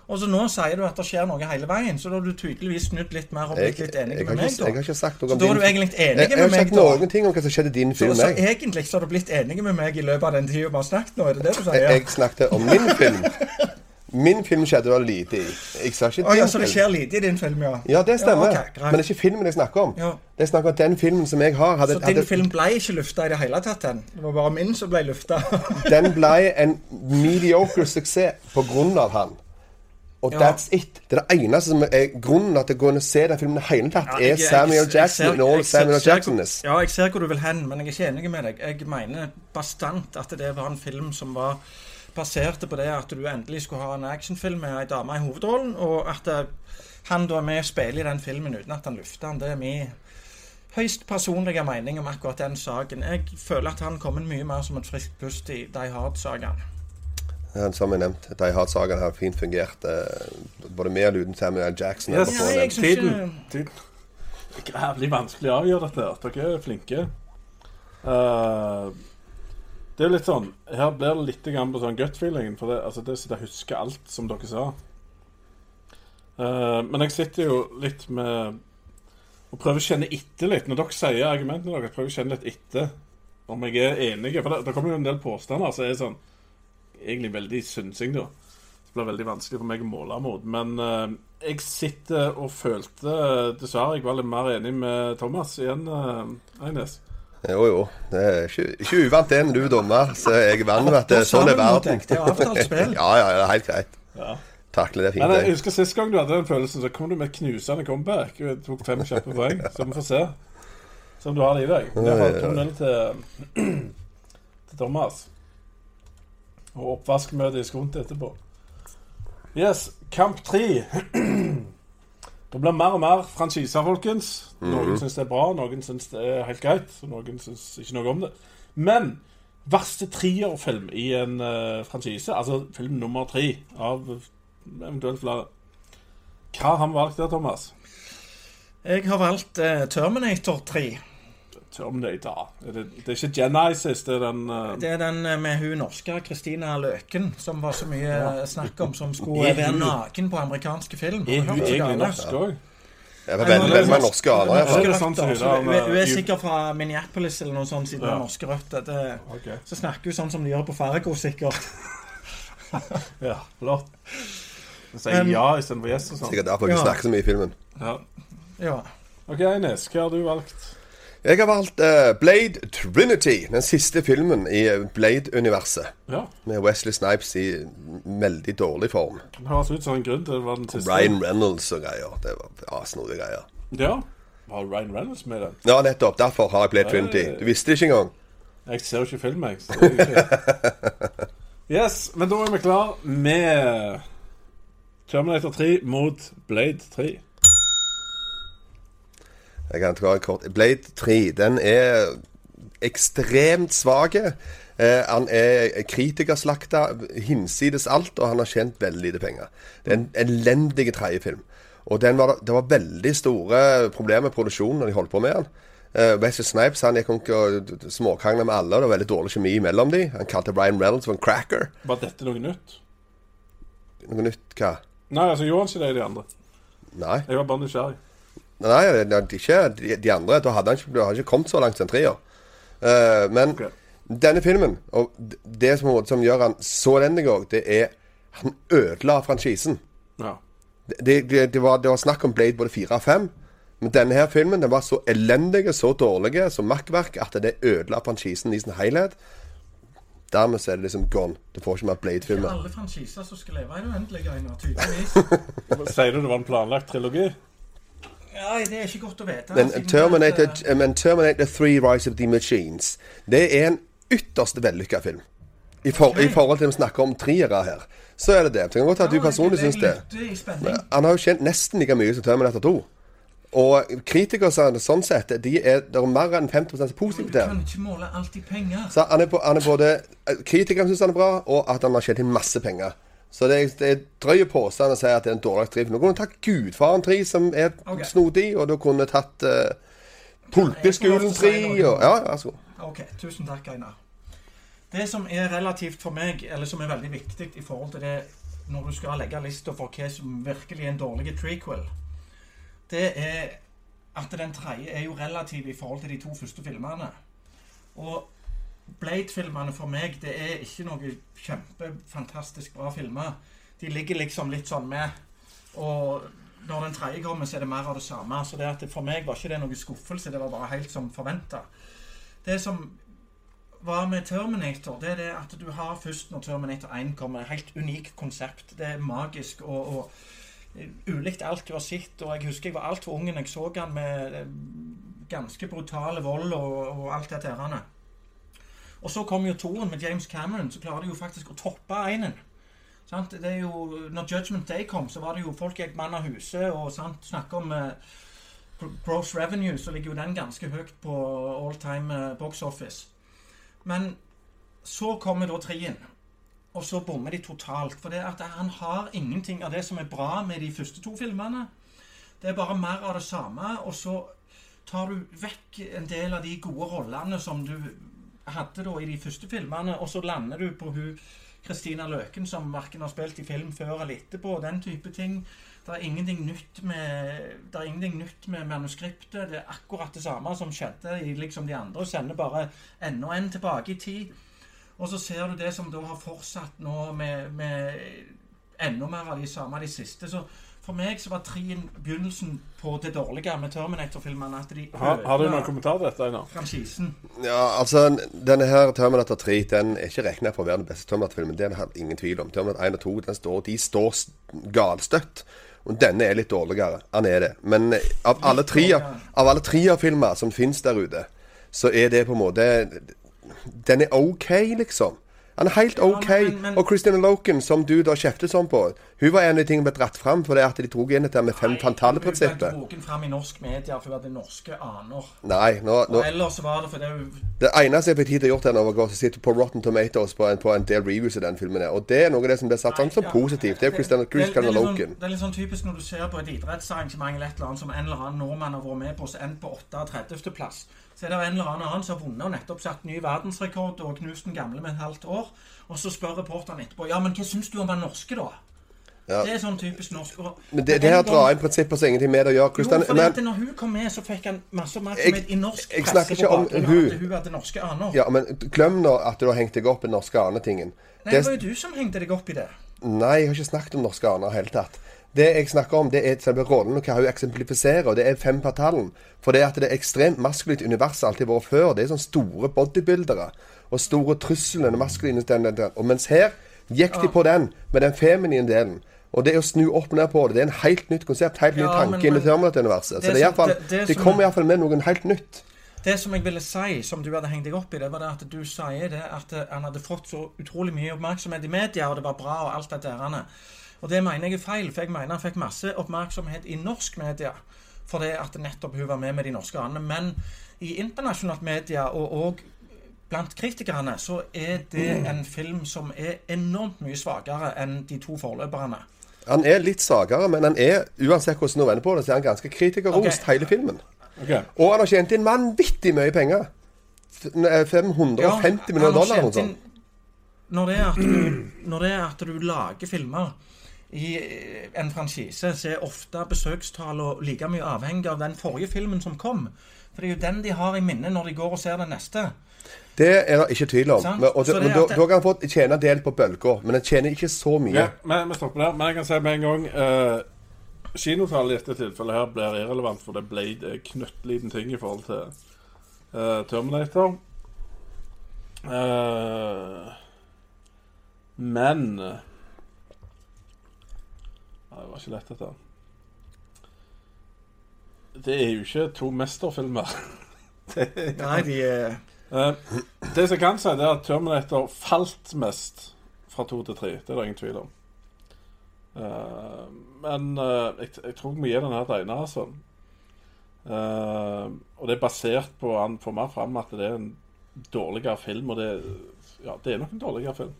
Og så nå sier du at det skjer noe hele veien, så da har du tydeligvis snudd litt mer og blitt litt jeg, enig med meg, da. jeg har ikke sagt noe Så da er du egentlig jeg, enig jeg, med har meg, sagt noen ting om hva som skjedde din film. så så egentlig så har du blitt enig med meg i løpet av den tida vi har snakket nå, er det det du sier? Jeg, jeg snakket om min film. Min film skjedde det lite i. Jeg sa ikke Å ja, så det skjer lite i din film, ja? Ja, det stemmer. Ja, okay. Men det er ikke filmen jeg snakker om. Ja. Det er snakk om den filmen som jeg har, hadde, Så din hadde, film ble ikke lufta i det hele tatt, den? Det var bare min som ble lufta? den ble en mediocre suksess på grunn av han. Og Ja. that's it. Det er det eneste som er grunnen at jeg går inn og ser den filmen i det hele tatt, Ja, jeg- er Samuel jeg Jackson ser- and all Samuel Jacksonness. Ja, jeg ser hvor du vil hen, men jeg er ikke enig med deg. Jeg mener bastant at det var en film som var baserte på det at du endelig skulle ha en actionfilm med ei dame i hovedrollen, og at eh, han da er med og spiller i den filmen uten at han lufter den. Det er min høyst personlige mening om akkurat den saken. Jeg føler at han kommer mye mer som et friskt pust i Die Hard-sagaen. Som jeg nevnte, de Hard-sagaen har fint fungert. eh, både med og uten Samuel Jackson. Yes. Ja, jeg synes Tiden, tiden. Det er jævlig vanskelig å avgjøre dette. Dere er flinke. Uh, det er jo litt sånn Her blir det litt grann på sånn gut-feelingen. For det, altså, det sitter jeg husker alt, som dere sa. Uh, men jeg sitter jo litt med og prøver å kjenne etter litt. Når dere sier argumentene deres, prøver å kjenne litt etter om jeg er enig. For det, det kommer jo en del påstander som er sånn egentlig veldig synsing, da. Det blir veldig vanskelig for meg å måle mot. Men eh, jeg sitter og følte eh, Dessverre jeg var litt mer enig med Thomas igjen, uh, Agnes. Jo, jo. Det er ikke, ikke uvant det når du er dommer, så jeg er vant med at det, er sånn er verden. Det er avtalt spill. ja, ja, det er helt greit. Ja. takler det fint. Men jeg jeg. husker Sist gang du hadde den følelsen, så kom du med et knusende comeback. Du tok fem kjappe poeng. Så vi får se som du har det i deg. Det er 2-0 til, til Thomas. Og oppvaskmøte i Skunt etterpå. Yes, kamp tre. Det blir mer og mer franchiser, folkens. Noen syns det er bra, noen syns det er helt greit, og noen syns ikke noe om det. Men verste trierfilm i en uh, franchise, altså film nummer tre av eventuelt flere Hva har vi valgt der, Thomas? Jeg har valgt uh, Terminator 3. Terminator. Er det, det er ikke Genesis, det er den uh, Det er den eh, med hun norske Christina Løken, som var så mye ja. snakk om, som Er skulle være hun- naken på amerikanske film. Er hun egentlig norsk òg? Jeg var veldig, med norske aner. Er hun hun, hun er sikkert fra Minneapolis eller noe sånt, siden hun Ja. har norske røtter. Det, okay. så snakker hun sånn som de gjør på Fargo, sikkert. Ja, flott. Du sier Um, ja istedenfor yes og sånn. Sikkert derfor hun Ja. snakker så mye i filmen. Ja. Ja. OK, Ines, hva har du valgt? Jeg har valgt uh, Blade Trinity, den siste filmen i Blade-universet. Ja, Med Wesley Snipes i veldig dårlig form. Det høres ut som en grunn til det var den siste. Ryan Reynolds og greier. Det var ja, snodige greier. Ja. Var Ryan Reynolds med den? Ja, nettopp. Derfor har jeg Blade Trinity. Du visste det ikke engang. Jeg ser jo ikke film, jeg. Så ikke... Yes, men da er vi klar med Terminator 3 mot Blade 3. Jeg kan ta kort. Blade 3, den er ekstremt svak. Eh, han er kritikerslakta hinsides alt, og han har tjent veldig lite penger. Det er en elendig tredjefilm. Og den var, det var veldig store problemer med produksjonen når de holdt på med den. Uh, Wesley Snipes han gikk og småkrangla med alle, og det var veldig dårlig kjemi mellom dem. Han kalte Brian Reynolds for en cracker. Var dette noe nytt? Noe nytt hva? Nei, altså gjorde han ikke det i de andre? Nei. Jeg var bare nysgjerrig. Nei, ikke de, de andre. Da hadde han ikke, hadde ikke kommet så langt som treer. Uh, men okay. denne filmen, og det som, som gjør han så elendig òg, det er Han ødela franchisen. Ja. Det, det, det, var, det var snakk om Blade både 4 og 5. Men denne her filmen den var så elendig, så dårlig, så makkverk at det ødela franchisen i sin helhet. Dermed så er det liksom gone. Du får ikke mer Blade-filmer. Alle franchiser som skal leve i det uendelige, Einar, tydeligvis. Sier du det var en planlagt trilogi? Ja, det er ikke godt å vite. Men Terminator, at, eh, men Terminator 3 Rise of the Machines Det er en ytterst vellykka film. I, for, okay. I forhold til vi snakker om triere her, så er det det. Det kan godt at du personlig syns det. Spenning. Han har jo tjent nesten like mye som Terminator 2. Og kritikere sånn sett, de er, det er mer enn 50 som er positive Du til kan ikke måle alt i penger. Så han er, på, han er både Kritikerne syns han er bra, og at han har tjent inn masse penger. Så det er, det er drøye påstand å si at det er en dårlig drift. Nå kunne du tatt Gudfaren 3, som er okay. snodig, og du kunne tatt uh, Pulpeskolen 3 og Ja, vær så god. Ok, tusen takk, Einar. Det som er relativt for meg, eller som er veldig viktig i forhold til det når du skal legge lista for hva som virkelig er en dårlig trequel, det er at den tredje er jo relativ i forhold til de to første filmene. Og Blade-filmene for meg, det er ikke noe kjempefantastisk bra filmer. De ligger liksom litt sånn med. Og når den tredje kommer, så er det mer av det samme. Så det at det, for meg var ikke det noe skuffelse, det var bare helt som forventa. Det som var med Terminator, det er det at du har først når Terminator 1 kommer, helt unikt konsept. Det er magisk og, og ulikt alt du har sett. Og jeg husker jeg var altfor ung da jeg så han med eh, ganske brutale vold og, og alt dette her. Og så kom jo toen med James Cameron, så klarer de jo faktisk å toppe einen. Sant? Det er jo, når Judgment Day kom, så var det jo folk gikk mann av huset og sant, om eh, gross revenue, så ligger jo den ganske høyt på all time eh, box office. Men så kommer da trien, og så bommer de totalt. For det at han har ingenting av det som er bra med de første to filmene. Det er bare mer av det samme, og så tar du vekk en del av de gode rollene som du hadde da i de første filmene, og så lander du på hun Kristina Løken, som verken har spilt i film før eller etterpå, den type ting. Det er ingenting nytt med, det er ingenting nytt med manuskriptet. Det er akkurat det samme som skjedde i liksom de andre. Sender bare enda en tilbake i tid. Og så ser du det som da har fortsatt nå med, med enda mer av de samme de siste. Så For meg så var treen begynnelsen på det dårlige med Terminator-filmene. At de Har, har du noen kommentar til dette, Einar? franchisen. Ja, altså, denne her Terminator 3 den er ikke regna for å være den beste Terminator-filmen. Det er det ingen tvil om. Terminator 1 og 2 den står, de står galstøtt. Og denne er litt dårligere. Han er det. Men eh, av alle tre av alle Trier-filmer som fins der ute, så er det på en måte Den er OK, liksom. Han er helt Ja, OK. men- men- Og Christian Loken, som du da kjeftet sånn på, hun var en av de tingene ble dratt fram fordi at de tok inn dette med fem Hun fantalle-prinsippet. ble dratt fram i norsk media for hun hadde norske aner. Nei, nå, nå Og ellers var det fordi hun Det eneste jeg fikk tid til å gjøre, er å var å sitte på Rotten Tomatoes på en, på en del reviews av den filmen. Og det er noe av det som blir satt sånn som Ja, positivt. Det er Christian, Christian det det, det, Loken. Sånn, det er litt sånn typisk når du ser på et idrettsarrangement eller et eller annet som en eller annen nordmann har vært med på, så endt på 38. Så er det en eller annen annen som har vunnet og nettopp satt ny verdensrekord og knust den gamle med et halvt år. Og så spør reporteren etterpå ja, men hva syns du om den norske, da? Ja. Det er sånn typisk norsk. Og, Men det, det her drar inn prinsipper som ingenting med det å gjøre. Jo, for men, når hun kom med, så fikk han masse oppmerksomhet Jeg- i norsk jeg presse ikke på om hun. at hun hadde norske aner. ja, men glem nå at du har hengt deg opp i den norske anetingen. Nei, det var jo du som hengte deg opp i det. nei, jeg har ikke snakket om norske aner i det hele tatt. Det jeg snakker om, det er selve rollen og hva hun eksemplifiserer. og Det er fem patallen. For det at det er ekstremt maskulint univers alltid vært før. Det er sånne store bodybuildere og store truslene maskuline den, den, den. Og mens her gikk de på den med den feminine delen. Og det å snu opp ned på det. Det er en helt nytt konsept, helt ny Ja, tanke men- inn i men- Terminator-universet. Så det er fall, det- det det kommer iallfall med noe helt nytt. Det som jeg ville si, som du hadde hengt deg opp i, det var det at du sier det at eh, han hadde fått så utrolig mye oppmerksomhet i media, og det var bra og alt det der. Og det mener jeg er feil, for jeg mener han fikk masse oppmerksomhet i norsk media. For det at nettopp hun var med med de norske andre. Men i internasjonalt media, og òg blant kritikerne, så er det en film som er enormt mye svakere enn de to forløperne. Han er litt svakere, men han er, uansett hvordan du vender på det, så er han ganske kritikerrost okay. hele filmen. Okay. Og han har tjent inn vanvittig mye penger. F- ne- 550 millioner dollar eller noe sånt. Når det, er at du, når det er at du lager filmer i eh, en franchise, så er ofte besøkstallene like mye avhengig av den forrige filmen som kom. For det er jo den de har i minne når de går og ser den neste. Det er det ikke tvil om. Men, og, Så det, det men da, det- da kan han tjene del på bølger, men han tjener ikke så mye. Ja, men vi stopper der. Men jeg kan si med en gang uh, Kinotallet i dette tilfellet her blir irrelevant, for det ble en knøttliten ting i forhold til uh, Terminator. Uh, men Nei, Det var ikke lett, dette. Det er jo ikke to mesterfilmer. Nei, de er Eh, det som jeg kan si, det er at Terminator falt mest fra to til tre. Det er det ingen tvil om. Eh, men eh, jeg, jeg tror vi må gi den her til Einar, altså. Og det er basert på Han får mer fram at det er en dårligere film, og det, ja, det er nok en dårligere film.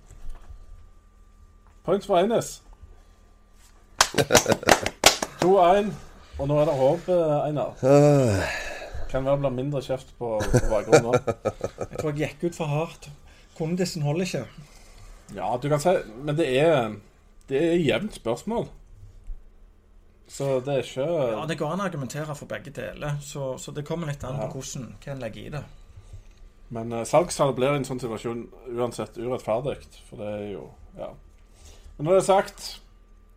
Points for Eines. 2-1. Og nå er det håp, eh, Einar. Øh, Kan være det blir mindre kjeft på, på bakgrunnen nå. Jeg tror jeg gikk ut for hardt. Kondisen holder ikke. Ja, du kan si Men det er Det er jevnt spørsmål. Så det er ikke Ja, Det går an å argumentere for begge deler, så, så det kommer litt an Ja. på hvordan hva en legger i det. Men uh, salgstallet blir i en sånn situasjon uansett urettferdig. For det er jo Ja. Men når det er sagt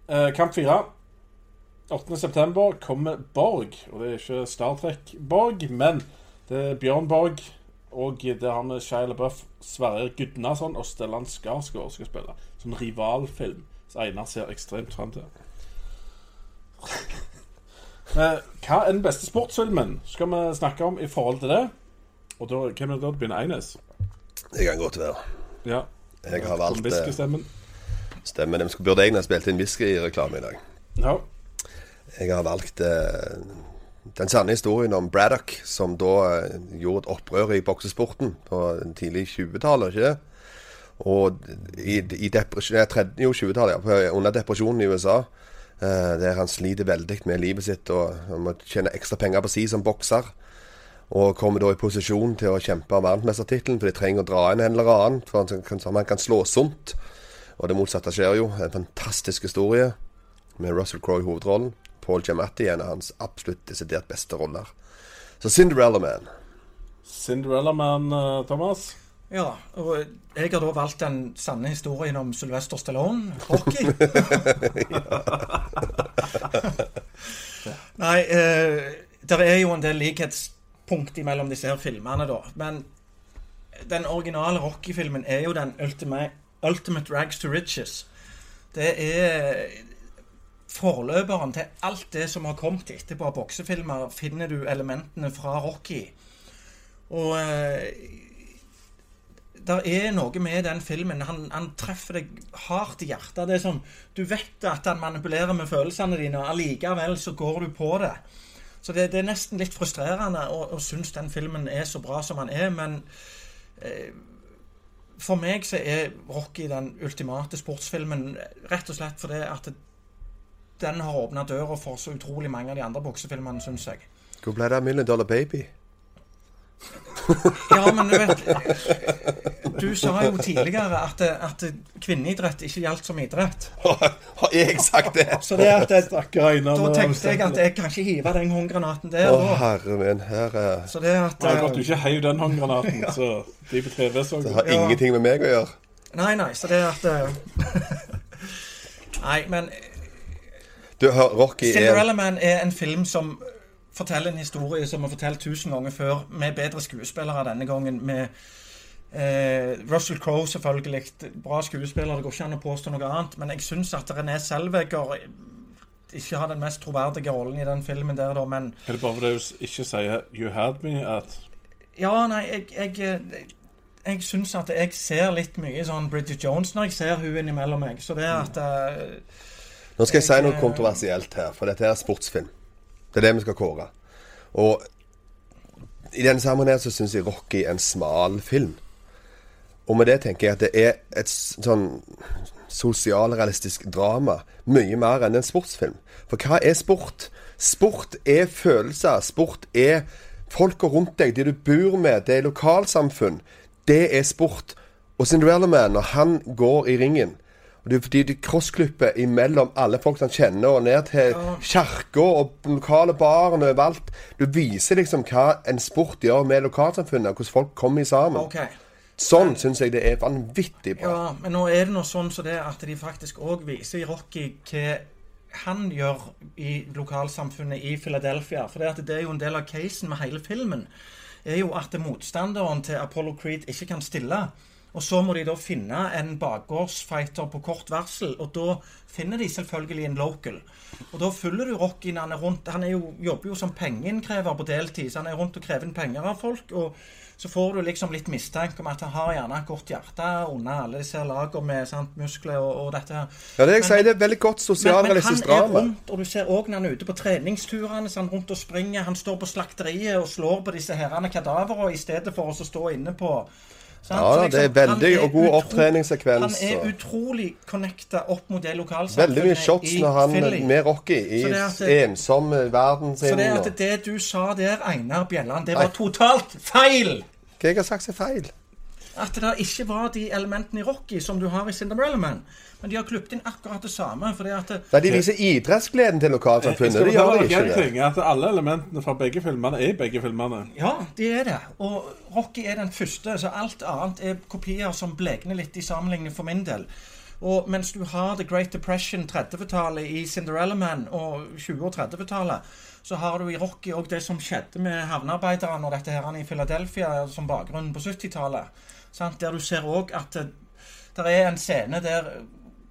eh, Kamp 4 8.9. kommer Borg. Og det er ikke Star Trek-Borg, men det er Bjørn Borg. Og det er han med Shia LaBeouf, Sverre Gudnason og Stellan Skarsgård skal spille. Sånn rivalfilm som Einar ser ekstremt fram til. Eh, hva er den beste sportsfilmen? Skal vi snakke om i forhold til det? Og da, hvem er det da det begynner Eines? det kan godt være. Ja. Jeg har valgt Whisky-stemmen. Stemmer. De burde egentlig ha spilt inn whiskyreklame i dag. Ja. Jeg har valgt eh, den sanne historien om Braddock, som da eh, gjorde et opprør i boksesporten på tidlig 20-tallet, ikke det? Og i, i jo, 20-tallet, ja, under depresjonen i USA, eh, der han sliter veldig med livet sitt og han må tjene ekstra penger på si som bokser. Og kommer da i posisjon til å kjempe om verdensmestertittelen, for de trenger å dra inn en eller annen, for han kan, så han kan slå sunt. Og det motsatte skjer jo. En fantastisk historie med Russell Crowe i hovedrollen. Paul Giamatti, en av hans absolutt desidert beste roller. Så Cinderella Man. Cinderella Man, eh, Thomas. Ja, og jeg har da valgt den sanne historien om Sylvester Stallone, Rocky. Nei, eh, det er jo en del likhetspunkt mellom disse her filmene, da. Men den originale Rocky-filmen er jo den ultimate, ultimate rags to riches. Det er forløperen til alt det som har kommet etterpå av boksefilmer, finner du elementene fra Rocky. Og eh, der er noe med den filmen. Han, han treffer deg hardt i hjertet. Det er sånn, Du vet at han manipulerer med følelsene dine, og allikevel så går du på det. Så det, det er nesten litt frustrerende å, å synes den filmen er så bra som han er, men eh, for meg så er Rocky den ultimate sportsfilmen rett og slett fordi at den har åpna døra for så utrolig mange av de andre boksefilmene, syns jeg. Hvor ble det av Million Dollar Baby? Ja, men du vet Du sa jo tidligere at, at kvinneidrett ikke gjaldt som idrett. Har jeg sagt det? Så det at Stakkar Einar. Da tenkte jeg at jeg kan ikke hive den håndgranaten der. Å, herre min. Her er Så det at Det er godt du ikke heiv den håndgranaten, så de på TV så Det har Ja. ingenting med meg å gjøre. Nei, nei, så det at eh, Nei, men Du, Rocky er Cinderella Man er en film som forteller en historie som er fortalt tusen ganger før, med bedre skuespillere denne gangen. Med eh, Russell Crowe, selvfølgelig. Bra skuespiller, det går ikke an å påstå noe annet. Men jeg syns at René Selveger ikke har den mest troverdige rollen i den filmen der, da, men Er det bare fordi å ikke sier 'you had me' at Ja, nei, jeg, jeg, jeg, jeg syns at jeg ser litt mye sånn Bridget Jones når jeg ser hun innimellom meg. Så det er at uh, Nå skal jeg si noe eh, kontroversielt her, for dette er sportsfilm. Det er det vi skal kåre. Og i denne sammenheng her så syns jeg Rocky er en smal film. Og med det tenker jeg at det er et sånn sosialrealistisk drama mye mer enn en sportsfilm. For hva er sport? Sport er følelser. Sport er folka rundt deg, de du bor med, det er lokalsamfunn. Det er sport. Og Cinderella Man, når han går i ringen og det er fordi de krossklipper imellom alle folk han kjenner, og ned til kirka og den lokale baren overalt. Du viser liksom hva en sport gjør med lokalsamfunnet, hvordan folk kommer sammen. Okay. Sånn syns jeg det er vanvittig bra. Ja, men nå er det nå sånn så det at de faktisk òg viser i Rocky hva han gjør i lokalsamfunnet i Philadelphia. For det, er jo en del av casen med hele filmen. er jo at motstanderen til Apollo Creed ikke kan stille. Og så må de da finne en bakgårdsfighter på kort varsel, og da finner de selvfølgelig en local. Og da følger du Rocky når han er rundt Han er jo, jobber jo som pengeinnkrever på deltid, så han er rundt og krever inn penger av folk. og så får du liksom litt mistanke om at han har gjerne et godt hjerte under alle disse lager med sant, muskler og, og dette her. Ja, det jeg Men- sier, det er veldig godt men, men han er rundt, og du ser òg når han er ute på treningsturene, så han rundt og springer. Han står på slakteriet og slår på disse herrene kadaverene i stedet for å stå inne på? Ja, liksom, det er liksom, veldig og god opptreningssekvens. Han er utrolig connecta opp mot det lokalsamfunnet Veldig mye shots når han Philly. med Rocky i er ensom verden sin. Så det er at det du sa der, Einar Bjelland, det var totalt feil! Hva jeg har sagt er feil? At det ikke var de elementene i Rocky som du har i Cinderella Man. Men de har klippet inn akkurat det samme. fordi at det, Nei, De viser idrettsgleden til lokalsamfunnet. Det gjør de ikke. det. ting? At alle elementene fra begge filmene er i begge filmene. Ja, det er det. Og Rocky er den første, så alt annet er kopier som blekner litt i sammenligning for min del. Og mens du har The Great Depression 30-tallet i Cinderella Man og 20- og 30-tallet, så har du i Rocky òg det som skjedde med havnearbeiderne og dette her i Philadelphia som bakgrunn på 70-tallet. Sant? Der du ser òg at det, er en scene der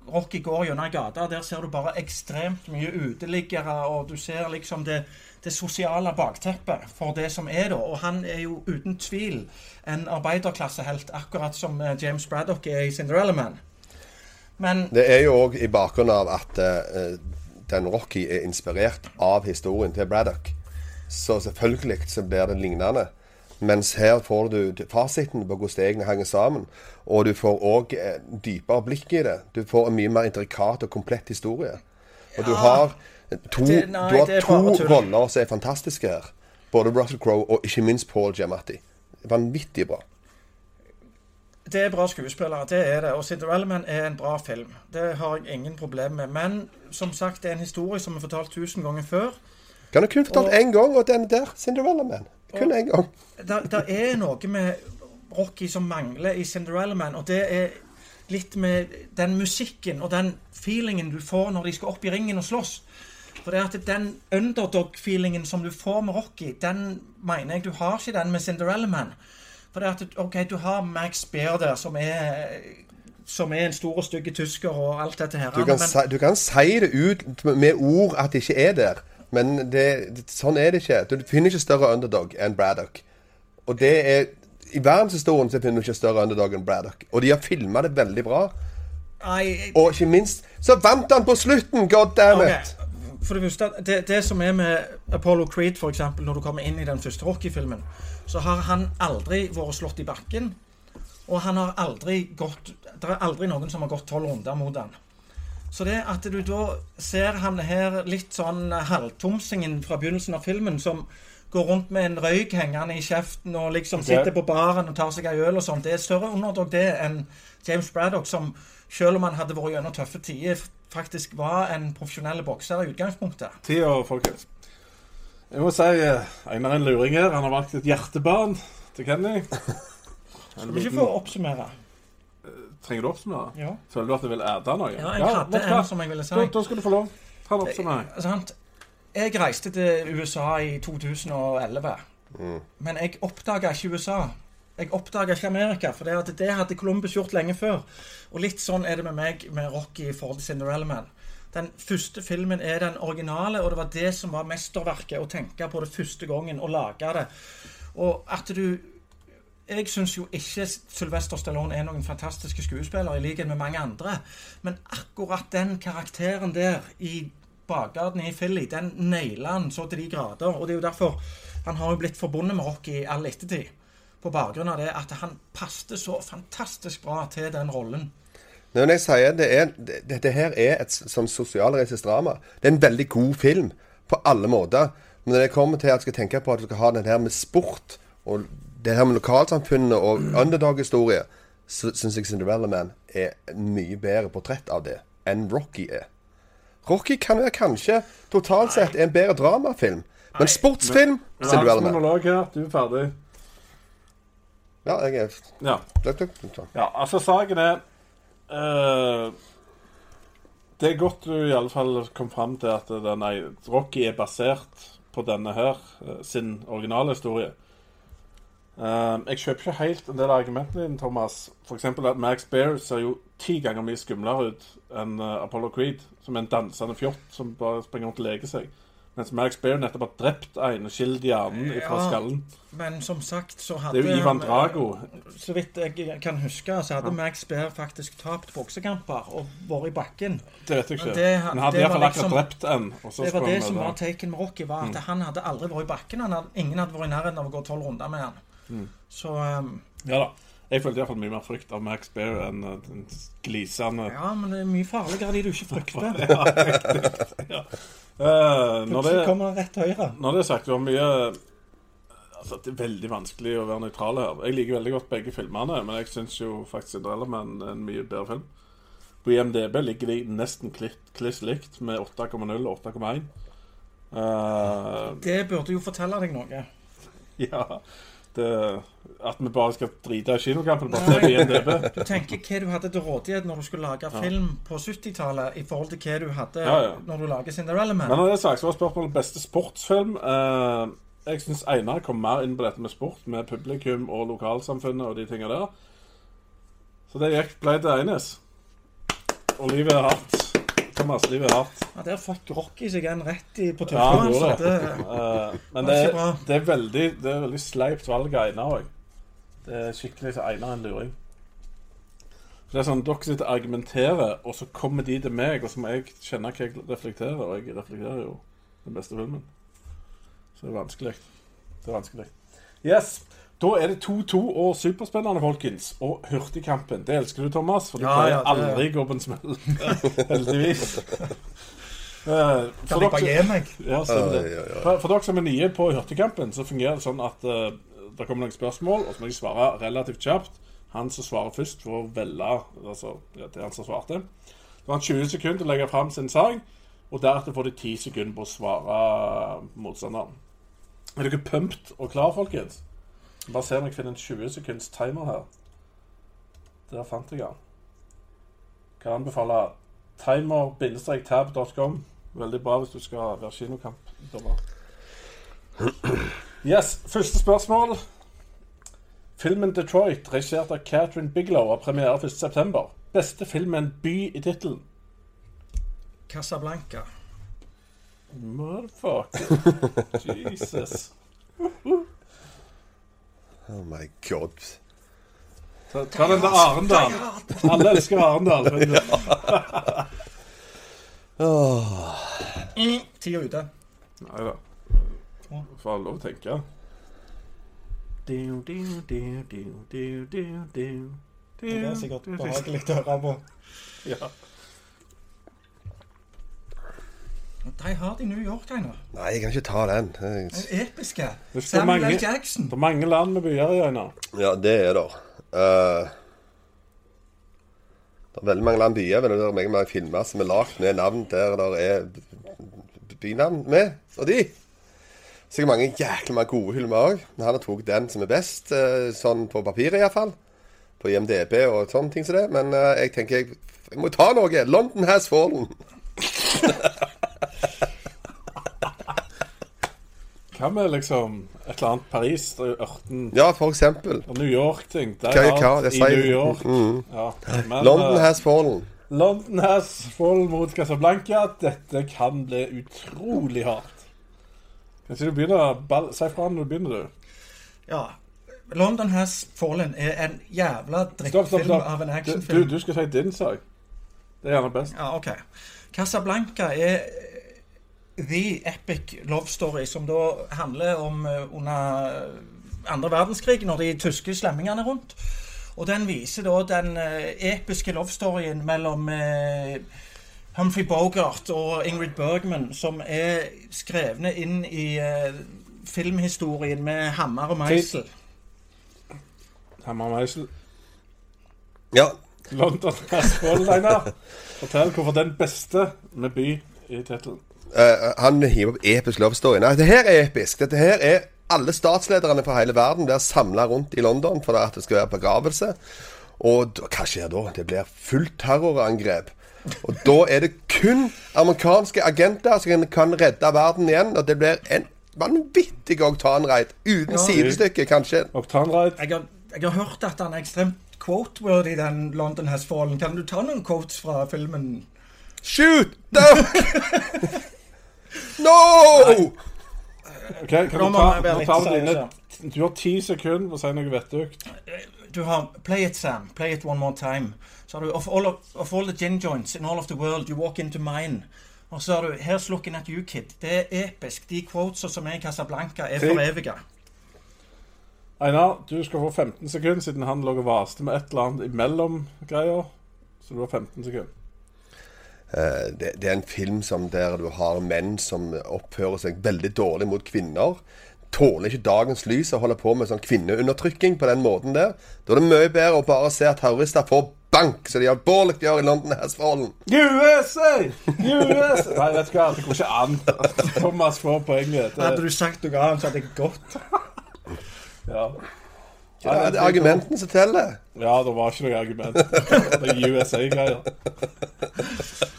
Rocky går gjennom gata. Der ser du bare ekstremt mye uteliggere, og du ser liksom det, det sosiale bakteppet for det som er da. Og han er jo uten tvil en arbeiderklassehelt, akkurat som eh, James Braddock er i Cinderella Man. Men Det er jo òg i bakgrunnen av at uh, den Rocky er inspirert av historien til Braddock. Så selvfølgelig så blir det lignende. Mens her får du fasiten på hvordan stegene henger sammen. Og du får òg eh, dypere blikk i det. Du får en mye mer intrikat og komplett historie. Og du har to, Det- nei, du har to roller som er fantastiske her. Både Russell Crowe og ikke minst Paul Giamatti. Vanvittig bra. det er bra skuespillere, det er det. Og Cinderella Man er en bra film. Det har jeg ingen problem med. Men som sagt, det er en historie som er fortalt tusen ganger før. Kan du kun fortalt Og- én gang, og den der, Cinderella Man. Kun én gang. Der er noe med Rocky som mangler i Cinderella Man, og det er litt med den musikken og den feelingen du får når de skal opp i ringen og slåss. For det at den underdog-feelingen som du får med Rocky, den mener jeg du har ikke den med Cinderella Man. For det at, ok, du har Max Beer der, som er som er en stor og stygg tysker og alt dette her. Du kan, men, si, du kan si det ut med ord at det ikke er der, men det, sånn er det ikke. Du finner ikke større underdog enn Braddock. Og det er I verdenshistorien så finner du ikke større underdog enn Braddock. Og de har filma det veldig bra. nei, Og ikke minst så vant han på slutten! God damn it! Okay. For det første, det, det som er med Apollo Creed, eksempel, når du kommer inn i den første Rocky-filmen, så har han aldri vært slått i bakken. Og han har aldri gått Det er aldri noen som har gått tolv runder mot han. Så det at du da ser han her litt sånn halvtomsingen fra begynnelsen av filmen, som går rundt med en røyk hengende i kjeften og liksom sitter på baren og tar seg ei øl og sånn, det er større underdog det enn James Braddock, som selv om han hadde vært gjennom tøffe tider, faktisk var en profesjonell bokser i utgangspunktet. Tida, folkens. Jeg må si eh, Einar er en luring her. Han har valgt et hjertebarn til Kenny. Skal vi ikke få oppsummere? Trenger du å oppsummere? Ja. Føler du at du vil æde noe? Ja, jeg hadde du en som jeg ville si. Da, da skal du få lov. Ta en oppsummering. Sant? Jeg reiste til USA i 2011. Men jeg oppdaga ikke USA. Jeg oppdaga ikke Amerika, for det, at det hadde Columbus gjort lenge før. Og litt sånn er det med meg med Rocky i forhold til Cinderella Man. Den første filmen er den originale, og det var det som var mesterverket. Å tenke på det første gangen og lage det. Og at du Jeg syns jo ikke Sylvester Stallone er noen fantastiske skuespiller, i likhet med mange andre. Men akkurat den karakteren der i bakgaten i Philly, den naila han så til de grader. Og det er jo derfor han har jo blitt forbundet med Rocky i all ettertid. På bakgrunn av det at han passte så fantastisk bra til den rollen. Når jeg sier det er, Dette her er et sånn sosialrealistisk drama. Det er en veldig god film på alle måter. Men når det kommer til at jeg skal tenke på at du skal ha den her med sport, og det her med lokalsamfunnet og underdog-historie, så syns jeg Cinderella Man er mye bedre portrett av det enn Rocky er. Rocky kan være kanskje totalt sett en bedre dramafilm. Men sportsfilm Men Cinderella Man. monolog her. Du er ferdig. Ja, jeg er Ja. Ja, altså saken er uh, Det er godt du i alle fall kom fram til at den er, Rocky er basert på denne her, eh, sin originale historie. Eh, jeg kjøper ikke helt en del av argumentene dine, Thomas. F.eks. at Max Bear ser jo ti ganger mye skumlere ut enn eh, Apollo Creed, som er en dansende fjott som bare springer rundt og leker seg. Mens Max Bear nettopp har drept skilt hjernen fra Ja. skallen. Men som sagt så hadde Det er jo Ivan Drago. Så vidt jeg kan huske, så hadde Max Bear faktisk tapt boksekamper og vært i bakken. Det vet jeg ikke. Men det- Men han hadde iallfall liksom, akkurat drept en. Det var det som var taken med Rocky, var at han hadde aldri vært i bakken. Han hadde, ingen hadde vært i nærheten av å gå tolv runder med han. Så um, Ja da. Jeg følte iallfall mye mer frykt av Max Bear enn uh, den glisende ja, men det er mye farligere de du ikke frykter. Ja, når, Plutselig det, kommer han rett høyre. når det er sagt, det var mye Altså, Det er veldig vanskelig å være nøytral her. Jeg liker veldig godt begge filmene, men jeg syns jo faktisk Cinderella Man er en mye bedre film. På IMDb ligger de nesten kliss likt, med 8,0 og 8,1. Uh, Det burde jo fortelle deg noe. ja det, At vi bare skal drite i kinokampen bare se på IMDb. Du tenker hva du hadde til rådighet når du skulle lage film på 70-tallet, i forhold til hva du hadde Ja, ja. når du lager Cinderella Man. Men når det er sagt, så var spørsmålet beste sportsfilm. Eh, jeg syns Einar kom mer inn på dette med sport, med publikum og lokalsamfunnet og de tingene der. Så det gikk ble til Eines. Og livet er hardt. Thomas, livet er hardt. Ja, Der fikk Rocky seg en rett i, på Ja, gjorde altså. det. det. uh, men Det det, er veldig, det er veldig sleipt valg av Einar òg. Det er skikkelig så Einar en luring. For det er sånn, Dere sitter og argumenterer, og så kommer de til meg, og så må jeg kjenne hva jeg reflekterer. Og jeg reflekterer jo den beste filmen. Så det er vanskelig. Det er vanskelig. Yes. Da er det 2-2 og superspennende, folkens. Og Hurtigkampen. Det elsker du, Thomas, for du Ja, pleier ja, det- aldri gå på en smell. Heldigvis. Uh, for dere- ja. For, for dere som er nye på Hurtigkampen, så fungerer det sånn at uh, det kommer noen spørsmål, og så må jeg svare relativt kjapt. Han som svarer først, får velge altså, ja, det han som svarte. Så har han 20 sekunder til å legge fram sin sak, og deretter får de 10 sekunder på å svare motstanderen. Er dere pumped og klar, folkens? Bare se om jeg finner en 20 sekunds timer her. Der fant jeg den. Kan anbefale timer-tab.com Veldig bra hvis du skal være kinokampdommer. Yes, første spørsmål. Filmen Detroit, regissert av Catherine Bigelow, har premiere 1.9. Beste film med en by i tittelen? Casablanca. Motherfucker. Jesus. Oh my god. Ta, ta den til Arendal. Alle elsker Arendal. Mm, Tida ute. Nei da. Får lov å tenke. Du, du, du, du, du, du, du. Det er sikkert behagelig å høre på. Ja. De har det i New York ennå. Nei, jeg kan ikke ta den. Jeg- Den episke. Det Samuel mange- L. Jackson. Det er mange land med byer i øynene. Ja, det er det. Eh, det er veldig mange land byer, men det er veldig mange filmer som er lagd med navn der det er bynavn med. Og de. Så er det mange jæklig mange gode filmer òg. Men han har tatt den som er best, eh, sånn på papiret iallfall. På IMDb og sånne ting som det. Men eh, jeg tenker jeg, jeg må ta noe. London has fallen. Hva med liksom et eller annet Paris, ørten Ja, for eksempel. og New York-ting. Det er alt i New York. Mm. Ja. Men, London eh, has fallen. London has fallen mot Casablanca. Dette kan bli utrolig hardt. Kanskje du begynner. Si fra når du begynner, du. Ja. London Has Fallen er en jævla drittfilm av en actionfilm. du, du skal si din sak. Det er gjerne best. Ja, ok. Casablanca er the epic love story som da handler om eh, under andre verdenskrig, når de tyske slemmingene er rundt. Og den viser da den eh, episke love storyen mellom eh, Humphrey Bogart og Ingrid Bergman, som er skrevne inn i eh, filmhistorien med hammer og meisel. Hammer og Meisel. Ja. London fall, Einar. Fortell hvorfor den beste med by i tittelen. Eh, han hiver opp episk love story. Nei, det her er episk. Dette her er alle statslederne fra hele verden blir samla rundt i London for at det skal være begravelse. Og hva skjer da? Det blir fullt terrorangrep. Og da er det kun amerikanske agenter som kan, redde verden igjen. Og det blir en vanvittig oktanraid. Uten Ja. sidestykke, kanskje. Octanride. Jeg jeg har hørt at han er ekstremt quote-worthy, den London Has Fallen. Kan du ta noen quotes fra filmen? Shoot! No! Ok, kan Nå du må ta, vi være nå litt tar du seriøse. dine Du har ti sekunder på å si noe vettugt. Du har Play it, Sam. Play it one more time. Så har du Of all, of, of all the gin joints in all of the world, you walk into mine. Og så har du Here's looking at you, kid. Det er episk. De quotesa som er i Casablanca, er for evige. Einar, du skal få 15 sekunder, siden han lå og vaste med et eller annet imellom greier. Så du har 15 sekunder. Eh, det, det er en film som der du har menn som oppfører seg veldig dårlig mot kvinner. Tåler ikke dagens lys og holder på med sånn kvinneundertrykking på den måten der. Da er det mye bedre å bare se at terrorister får bank, som de alvorlig gjør i London Has-fallen. USA! USA! Nei, vet du hva, det går ikke an. Thomas får poenget. Hadde du sagt noe annet, så hadde jeg gått. ja. Ja, det er argumentene som teller. ja, det var ikke noe argument. Det er USA-greier.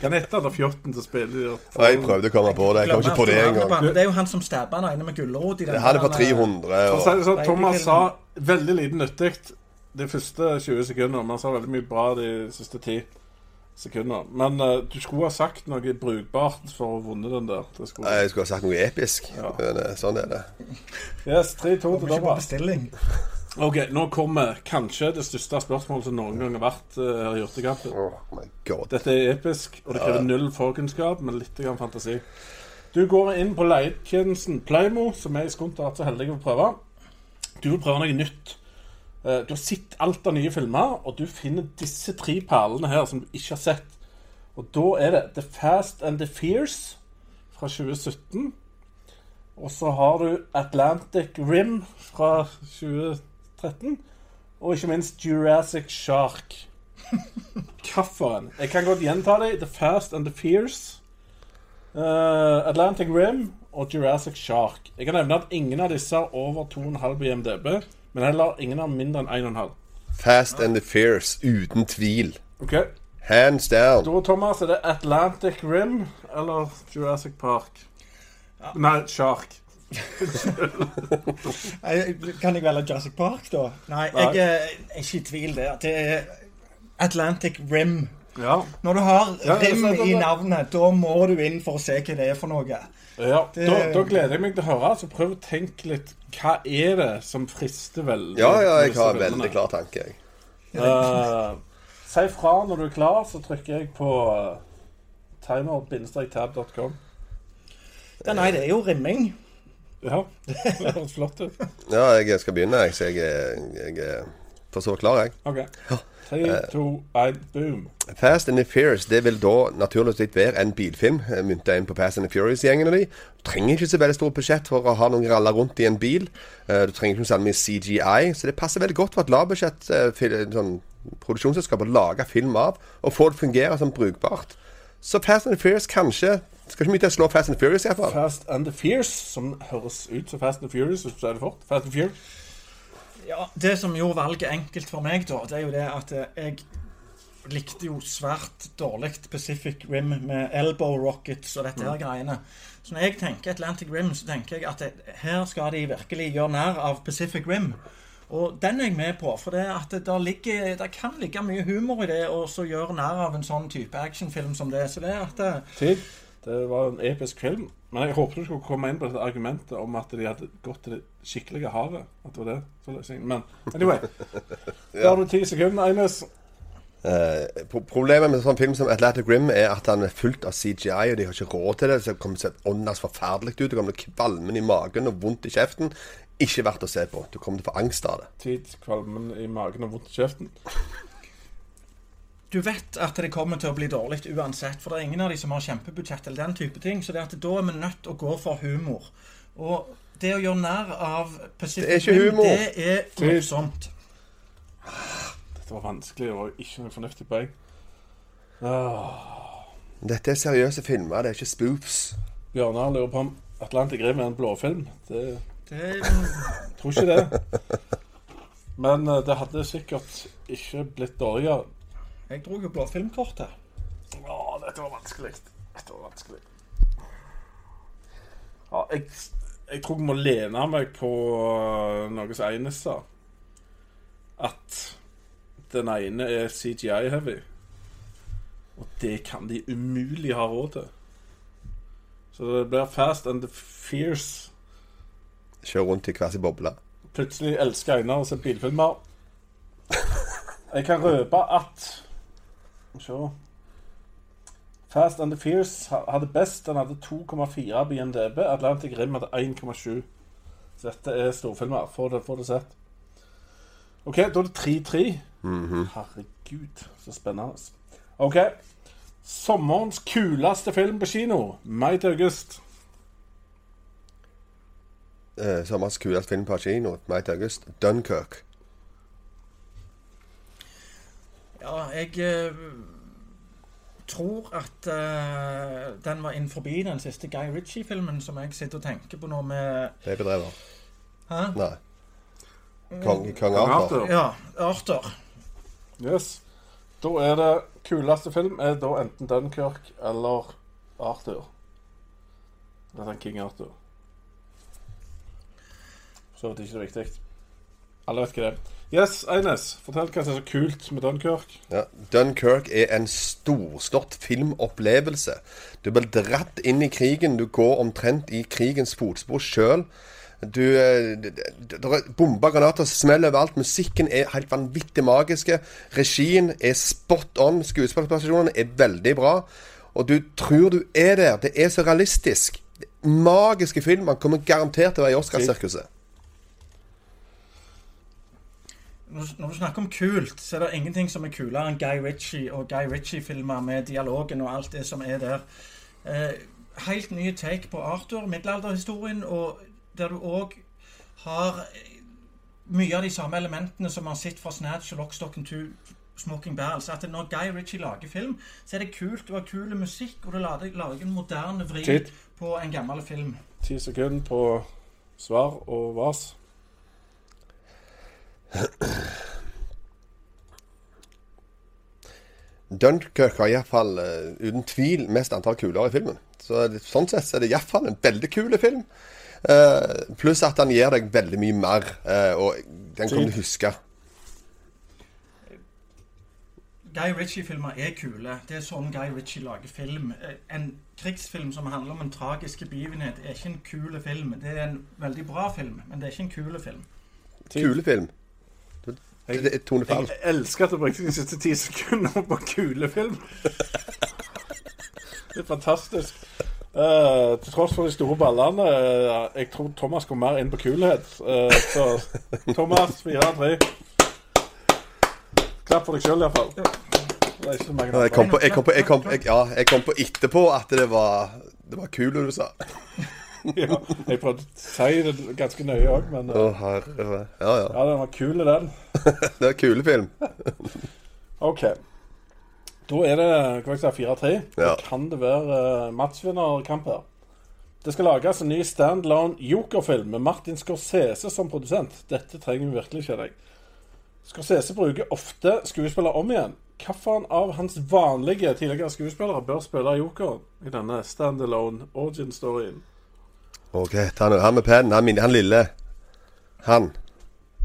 Kan hete han fjotten som spiller Og jeg prøvde å komme på det. Jeg kom ikke på det engang. Det er jo han som stabber han ene med gulrot Det hadde på 300. For å si Og, Så, så, Thomas sa veldig lite nyttig de første 20 sekundene, men han sa veldig mye bra de siste 10 sekunder. Men uh, du skulle ha sagt noe brukbart for å vunne den der. Det skulle. Jeg skulle ha sagt noe episk. Ja. Men eh, sånn er det. Yes, 3-2 til Ikke bestilling. Ok, nå kommer kanskje det største spørsmålet som noen gang har vært her i Hjortekampen. Oh. Dette er episk, og det krever null forkunnskap, men litt grann fantasi. Du går inn på leietjenesten Playmo, som jeg i Skunt har vært så heldig å prøve. Du vil prøve noe nytt. Eh, Du har sett alt av nye filmer, og du finner disse tre perlene her som du ikke har sett. Og da er det The Fast and the Fierce fra 2017. Og så har du Atlantic Rim fra 2013. Og ikke minst Jurassic Shark. Hvilken? Jeg kan godt gjenta dem. The Fast and the Fierce. Uh, Atlantic Rim og Jurassic Shark. Jeg kan nevne at ingen av disse har over 2,5 i MDB, men heller ingen har mindre enn 1,5. Fast and the Fierce, uten tvil. Okay. Hands down. Da, Thomas, er det Atlantic Rim eller Jurassic Park? Nei, Shark. Eh, Kan jeg velge Jurassic Park, da? Nei, Nei. jeg er ikke i tvil der. Det er Atlantic Rim. Ja. Når du har rim ja, i navnet, da må du inn for å se hva det er for noe. ja. Det- Da, da gleder jeg meg til å høre. Så prøv å tenke litt Hva er det som frister veldig? Ja, ja, jeg har en veldig klar tanke, jeg. Uh, si fra når du er klar, så trykker jeg på uh, timer-tab.com. Ja, nei, det er jo rimming. Ja, det høres flott ut. Ja, jeg skal begynne, jeg. Så jeg, jeg er for så klar, jeg. OK. Tre, to, én, boom. Fast and the Furious det vil da naturligvis være en bilfilm eh, mynta inn på Fast and the Furious-gjengene de. Du trenger ikke så veldig stort budsjett for å ha noen raller rundt i en bil. Eh, Du trenger ikke særlig mye CGI, så det passer veldig godt for et lavbudsjett eh, sånn, produksjonsselskap å lage film av, og få det fungere som brukbart. Så Fast and the Furious kanskje Skal ikke mye til å slå Fast and the Furious, iallfall. Fast and the Fierce, som høres ut som Fast and the Furious. Hvis du sier det fort. Fast and Furious. Ja, Det som gjorde valget enkelt for meg, da, det er jo det at eh, jeg likte jo svært dårlig Pacific Rim med elbow rockets og dette her greiene. Så når jeg tenker Atlantic Rim, så tenker jeg at det, her skal de virkelig gjøre nær av Pacific Rim. Og den er jeg med på, for det at det, der ligger, det kan ligge mye humor i det å gjøre nær av en sånn type actionfilm som det. Så det er at det, Tid. Det var en episk film. Men jeg håpet du skulle komme inn på dette argumentet om at de hadde gått til det skikkelige havet. At det var det. Løsningen. Men anyway. Da har du ti sekunder, Eines. Eh, problemet med en sånn film som Atlantic Rim er at han er fullt av CGI, og de har ikke råd til det. Så det kommer til å se åndas forferdelig ut. Det kommer til å kvalme i magen og vondt i kjeften. Ikke verdt å se på. Du kommer til å få angst av det. Tid, kvalmen i magen og vondt i kjeften. Du vet at det kommer til å bli dårlig uansett, for det er ingen av de som har kjempebudsjett eller den type ting. Så det at da er vi nødt til å gå for humor. Og det å gjøre nær av Pacific Det er ikke humor. det er morsomt. Dette var vanskelig. Det var ikke noe fornuftig poeng. Ah. Dette er seriøse filmer, det er ikke spoops. Bjørnar lurer på om Atlantic Rim er en blåfilm. Det Det, tror ikke det. Men eh, det hadde sikkert ikke blitt dårligere. Jeg dro jo blåfilmkortet. Å, dette var vanskelig. Dette var vanskelig. Ja, jeg, jeg tror jeg må lene meg på øh, noe som Eines sa. At den ene er CGI-heavy. Og det kan de umulig ha råd til. Så det blir Fast and the Fierce. Kjør rundt i hver sin boble. Plutselig elsker Einar å se bilfilmer. Jeg kan røpe at Se. Fast and the Fierce hadde best. Den hadde 2,4 på IMDb. Atlantic Rim hadde 1,7. Så dette er storfilmer. Få det, det sett. OK, da er det 3-3. Herregud, så spennende. OK. Sommerens kuleste film på kino. Mai til august. Eh, Sommers kuleste film på kino, mai til august. Dunkerque. Ja, jeg eh, tror at eh, den var innenfor den siste Guy Ritchie-filmen som jeg sitter og tenker på nå med Babydrever. Hæ? Nei. Kong, Kong Kong Arthur. Ja, Arthur. Yes. Da er det kuleste film er da enten Dunkirk eller Arthur. Dette er King Arthur. Så er ikke det er viktig. Alle vet hva det er. Yes, Eines, fortell hva som er så kult med Dunkirk. Ja. Dunkerque er en storslått filmopplevelse. Du blir dratt inn i krigen. Du går omtrent i krigens fotspor sjøl. Du eh, er bomber, granater, smeller overalt. Musikken er helt vanvittig magiske. Regien er spot on. Skuespillerprestasjonene er veldig bra. Og du tror du er der. Det er så realistisk. Magiske film. Man kommer garantert til å være i Oscarsirkuset. Når du snakker om kult, så er det ingenting som er kulere enn Guy Ritchie og Guy Ritchie-filmer med dialogen og alt det som er der. Eh, helt nye take på Arthur, middelalderhistorien, og der du òg har eh, mye av de samme elementene som man har sett fra Snatch og Lockstock and Two Smoking Barrels. At når Guy Ritchie lager film, så er det kult. Du har kul musikk, og du lager, lager en moderne vri Tid. på en gammel film. Ti sekunder på svar og vas. Dunkerque har iallfall uh, uten tvil mest antall kuler i filmen. Så sånn sett så er det iallfall en veldig kul film. Uh, pluss at han gir deg veldig mye mer, uh, og den kommer du huske. Guy Ritchie-filmer er kule. Det er sånn Guy Ritchie lager film. Eh, En krigsfilm som handler om en tragisk begivenhet, er ikke en kul film. Det er en veldig bra film, men det er ikke en kul film. Kule film. Er tonefall. Jeg elsker at du brukte de siste ti sekundene på kulefilm. Det er fantastisk. Uh, til tross for de store ballene uh, Jeg tror Thomas går mer inn på kulhet. Uh, så Thomas, fire-tre. Klapp for deg sjøl, iallfall. Jeg kom på, jeg kom på, jeg kom, jeg, ja, jeg kom på etterpå at det var Det var kul, du sa. ja, Jeg prøvde å si det ganske nøye òg, men Å, eh, herre Ja, ja. ja, den var kul, den. Det er kulefilm. OK. Da er det hva jeg si, 4-3. Ja. Da kan det være uh, matchvinnerkamp her. Det skal lages en ny standalone Joker-film med Martin Scorsese som produsent. Dette trenger vi virkelig, ikke jeg. Scorsese bruker ofte skuespillere om igjen. Hvilken av hans vanlige tidligere skuespillere bør spille Joker i denne standalone origin-storyen? OK, ta nå. Han med pennen. Han, min- han lille. Han.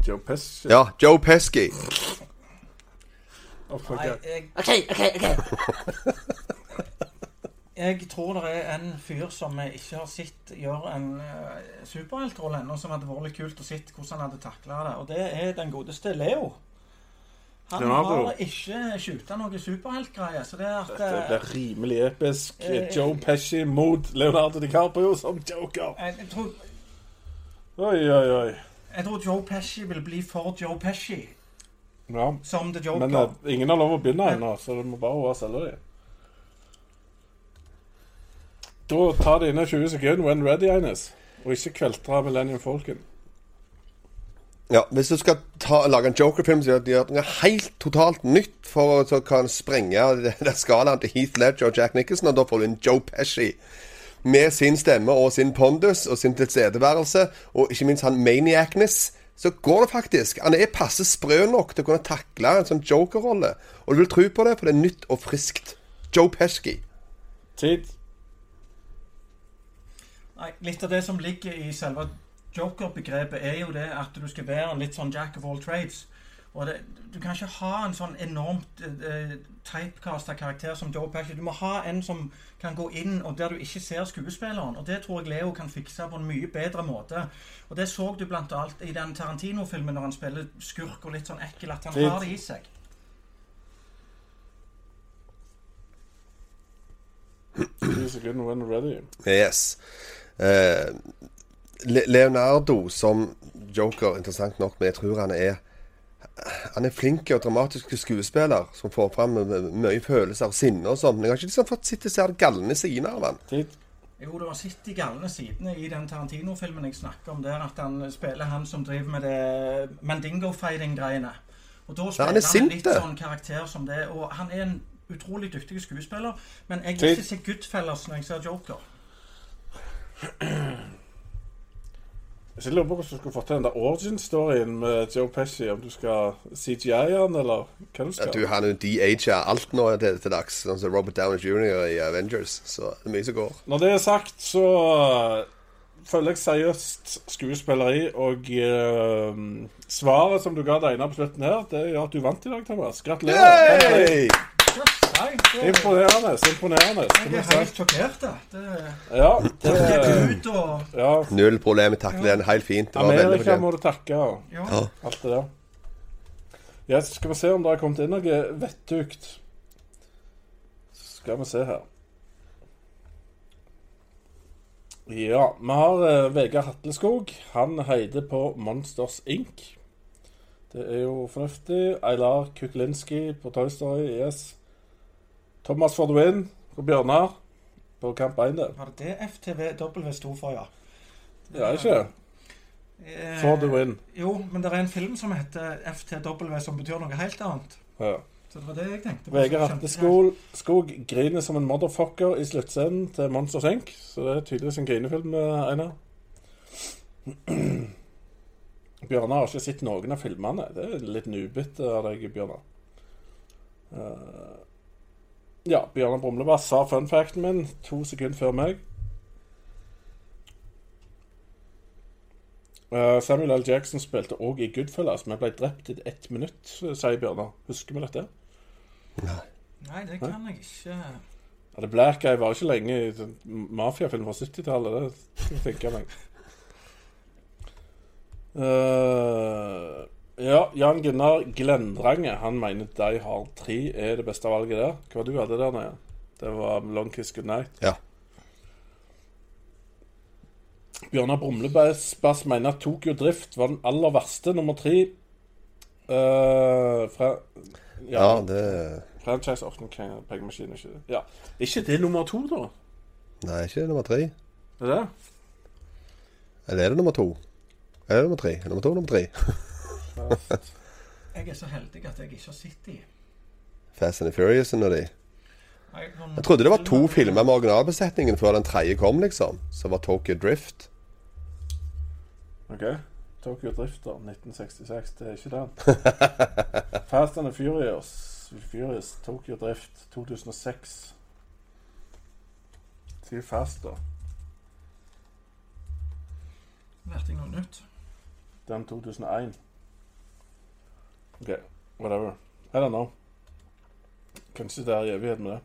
Joe Pesci? Ja, Joe Pesky. Oh, fuck Nei, jeg, OK, OK, OK. jeg tror det er en fyr som jeg ikke har sett gjøre en uh, superheltrolle ennå, som hadde vært litt kult å se hvordan han hadde takla det. Og det er den godeste Leo. Han har ikke skjuta noe superheltgreie, så det er at Det eh, blir rimelig episk. Eh, Joe Pesci mot Leonardo DiCaprio som Joker. jeg, tror, Oi, oi, oi. jeg tror Joe Pesci vil bli for Joe Pesci Ja. som The Joker. Men uh, ingen har lov å begynne ennå, så du må bare være selge dem. Da tar det inne 20 sekunder when ready, Eines. Og ikke kveltre Millennium Falcon. Ja, Hvis du skal ta, lage en Joker-film, så gjør gjør noe helt totalt nytt for å så kan sprenge det, det skalaen til Heath Ledger og Jack Nicholson, og da får du inn Joe Pesci. Med sin stemme og sin pondus og sin tilstedeværelse, og ikke minst han maniacness, så går det faktisk. Han er passe sprø nok til å kunne takle en sånn Joker-rolle. Og du vil tro på det, for det er nytt og friskt. Joe Pesci. Tid. Nei, litt av det som ligger i selve joker-begrepet, er jo det at du skal være en litt sånn jack of all trades. Og det, Du kan ikke ha en sånn enormt eh, typecasta karakter som Joe Pesci. Du må ha en som kan gå inn og der du ikke ser skuespilleren. Og Det tror jeg Leo kan fikse på en mye bedre måte. Og Det så du annet i den Tarantino-filmen når han spiller skurk og litt sånn ekkel, at han har det i seg. 20 sekunder when ready. Yes. Eh, Le- Leonardo som Joker, interessant nok, men jeg tror han er Han er flink og dramatisk skuespiller som får fram mye følelser og sinne og sånn. Men jeg har ikke liksom fått sett se de galne sidene av han. Jo, du har sett de galne sidene i den Tarantino-filmen jeg snakker om, der at han spiller han som driver med det Mandingo-fighting-greiene. Og da Ja, spiller han han, er en litt sånn karakter som det, og han er en utrolig dyktig skuespiller, men jeg vil ikke se Goodfellas når jeg ser Joker. Så jeg lurer på hvordan du skulle fått til den der origin-storyen med Joe Pesci. Om du skal CGI han, eller hva du Ja, skal. du, han er jo de-aga alt nå til, til dags. Sånn som Robert Downey jr. i Avengers. Så det er mye som går. Når det er sagt, så øh, føler jeg seriøst skuespilleri. Og øh, svaret som du ga deg ene på slutten her, det gjør at du vant i dag, Thomas. Gratulerer. Hey! Det, Imponerende. Imponerende. jeg er helt sjokkert. Det Ja, det ut og ja. Null problem. Jeg takler den helt fint. Det var Amerika må du takke. Ja. Ja. Alt det der. Ja, skal vi se om det har kommet inn noe vettugt. Skal vi se her. Ja, vi har uh, Vegard Hatleskog. Han heider på Monsters Inc. Det er jo fornuftig. Eilar Kuklinski på Toy Story, yes. Thomas for the win på Bjørnar på kamp 1. det. Var det det FTVW sto for, ja? Det er ikke Eh, For the win. Jo, men det er en film som heter FTW, som betyr noe helt annet. Ja. Så det var det jeg tenkte. Vegard Hatteskog Skog griner som en motherfucker i sluttscenen til Monster Senk. Så det er tydeligvis en grinefilm, eh, Einar. Bjørnar har ikke sett noen av filmene. Det er litt nubete av deg, Bjørnar. Eh, Ja, Bjørnar Brumlebass sa fun facten min to sekunder før meg. Eh, Samuel L. Jackson spilte òg i Goodfellas, men ble drept i ett minutt, sier Bjørnar. Husker vi dette? Nei, det kan jeg ikke. Ja, det Black Eye var ikke lenge i mafiafilm fra 70-tallet. Det tenker jeg meg. Eh, ja, Jan Gunnar Glendrange han mener De Hard 3 er det beste valget der. Hva var det du hadde der nede? Det var Long Kiss Goodnight. Ja. Bjørnar Brumlebass Bass mener at Tokyo Drift var den aller verste, nummer tre. Uh, fra Ja, det Franchise Orton pengemaskin, ikke det? Ja. Ikke det nummer to, da? Nei, ikke det nummer tre. Er det? Eller er det nummer to? Er det nummer tre? Nummer to, nummer tre. Jeg er så heldig at jeg ikke har sett de. Fast and the Furious og de. Jeg, trodde det var to filmer med originalbesetningen før den tredje kom, liksom. Som var Tokyo Drift. OK. Tokyo Drifter 1966, det er ikke den. Fast and the Furious, Furious Tokyo Drift 2006. Si Fast, da. Lærte jeg noe nytt? Den 2001. OK, whatever. I don't know. Kanskje det er i evighet med det.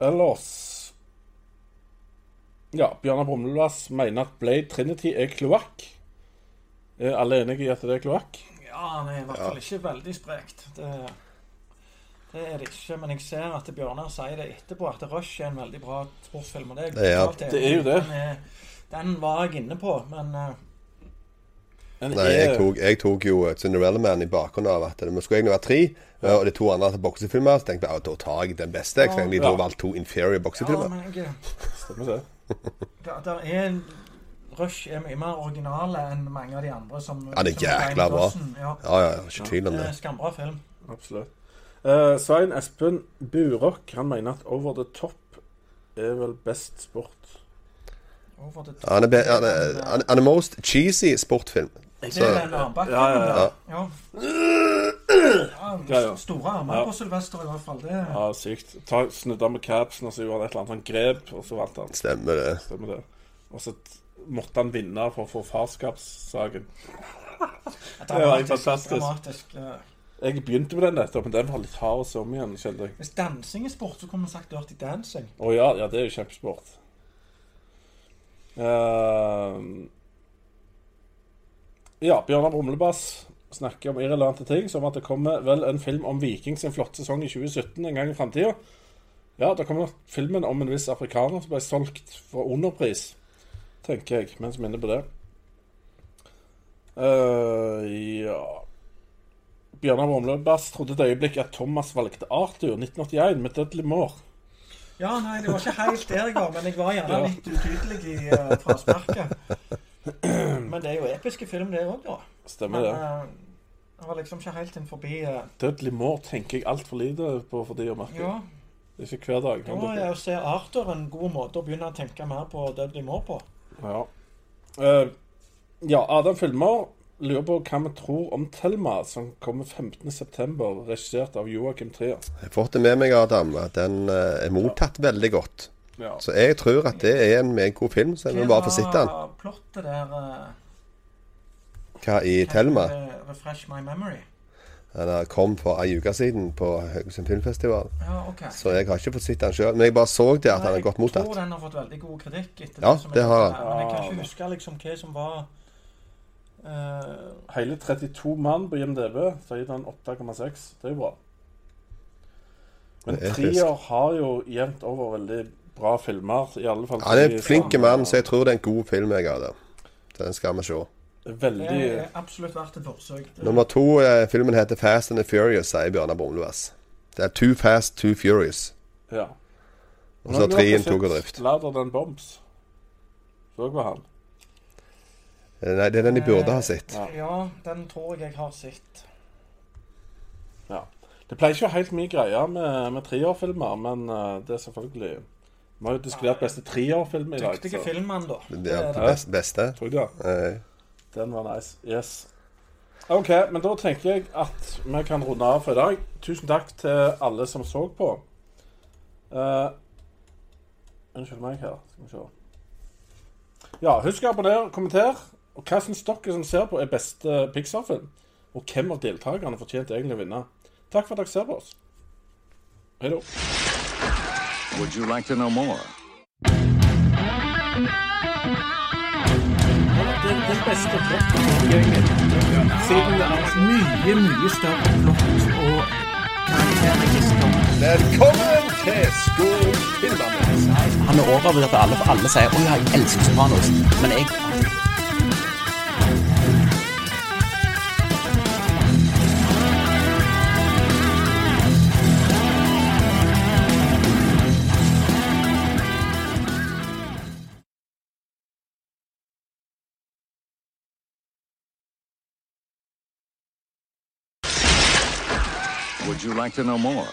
Ellers Ja, Bjørnar Brumlevass mener at Blade Trinity er kloakk. Er alle enige i at det er kloakk? Ja, han er i hvert fall ikke veldig sprekt. Det, det er det ikke. Men jeg ser at Bjørnar sier det etterpå, at Rush er en veldig bra sportsfilm. Og det er, Det er- det er jo det. Den, er, den var jeg inne på, men eh, Nei, jeg tok, jeg tok jo Cinderella Man i bakgrunnen av at det skulle egentlig være tre. Og de to andre hadde boksefilmer. Så tenkte jeg at da tar jeg den beste. Jeg tenkte de Ja. to valgte to inferior ja, boksefilmer. men jeg, Stemmer det. det, der er en Rush er mye mer originale enn mange av de andre. Som, Ja, det er jækla bra. Ja, Ja, ja, ja, ikke tvil om det skambra film. Absolutt. Uh, Svein Espen Burok han mener at Over the Top er vel best sport. Over the Han er, han er, han er most cheesy sportfilm. Det Så, Ja, ja, ja. Ja. Ja, ja. Store armer Ja. på Sylvester i hvert fall. Det Ja, sykt. Ta, snudde med capsen, og så gjorde han et eller annet sånn grep, og så vant han. stemmer det. Stemmer det. Og så måtte han vinne for å få farskapssaken. var helt fantastisk. dramatisk. Jeg begynte med den nettopp, men den var litt hard å se om igjen, kjente jeg. Hvis dansing er sport, så kunne man sagt dirty dancing. Å ja, ja, det er jo kjempesport. Eh, ja, Bjørnar Brumlebass snakker om irrelevante ting, som at det kommer vel en film om Viking sin flotte sesong i 2017 en gang i framtida. Ja, da kommer filmen om en viss afrikaner som ble solgt for underpris, tenker jeg, mens vi er inne på det. Uh, ja Bjørnar Brumlebass trodde et øyeblikk at Thomas valgte Arthur 1981 med Dudley Moore. Ja, nei, det var ikke helt der jeg var, men jeg var gjerne litt utydelig i uh, frasparket. Men det er jo episke film, det òg, da. Stemmer Men det. eh, jeg var liksom ikke helt inn forbi uh, Dødelig Mår tenker jeg altfor lite på for de merker merke. Ja, Det er ikke hver dag. da er å se Arthur en god måte å begynne å tenke mer på Dudley Moore på. Ja. Eh, ja, Adam Filmer lurer på hva vi tror om Thelma, som kommer 15.9., regissert av Joakim Trier. Jeg har fått det med meg, Adam, at den eh, er mottatt veldig godt. Ja. Så jeg tror at det er en meget god film, så jeg må bare få sitte den. Hva var plottet der? eh, Hva i Thelma? Refresh my memory. Den kom for ei uke siden på Haugesund Filmfestival. Ja, okay. Så jeg har ikke fått sett den sjøl. Men jeg bare så det at den er godt Jeg tror den har fått veldig god kritikk. etter Ja, som det har hørte, Men jeg kan ikke huske liksom hva som var Uh, Hele 32 mann på IMDb, så gir den 8,6. Det er jo bra. Men Det er Trier har jo jevnt over veldig bra filmer. I alle fall Han er en flink mann, så jeg tror det er en god film. jeg Adam. Så den skal vi se. Veldig Det er absolutt verdt et forsøk. Nummer to, eh, filmen heter Fast and the Furious, sier Bjørnar Brumlevass. Det er Too Fast, Too Furious. Ja. Og så treen tok og drift. Lader den Bombs. Så var han. Eh, Nei, det er den de burde ha sett. Ja. Ja, den tror jeg jeg har sett. Ja. Det pleier ikke å være helt mye greier med, med trierfilmer, men eh, det er selvfølgelig Vi har jo diskutert beste trierfilm i dag. Dyktige filmen, filmmann, da. Det er det best- beste. tror jeg det. Eh, Den var nice. Yes. OK, men da tenker jeg at vi kan runde av for i dag. Tusen takk til alle som så på. Uh, unnskyld meg her. Skal vi se. Ja, husk å abonnere, kommenter. Og hva syns dere som ser på, er beste Pixar-film? Og hvem av deltakerne fortjente egentlig å vinne? Takk for at dere ser på oss. Hei da. Would you like to know more? Den, beste flotten Siden er Mye, mye større plott og karakterregister. Velkommen til Skolfilmerne. Han er overbevist at alle, alle sier 'Å ja, jeg elsker Sopranos'. Men jeg Would you like to know more?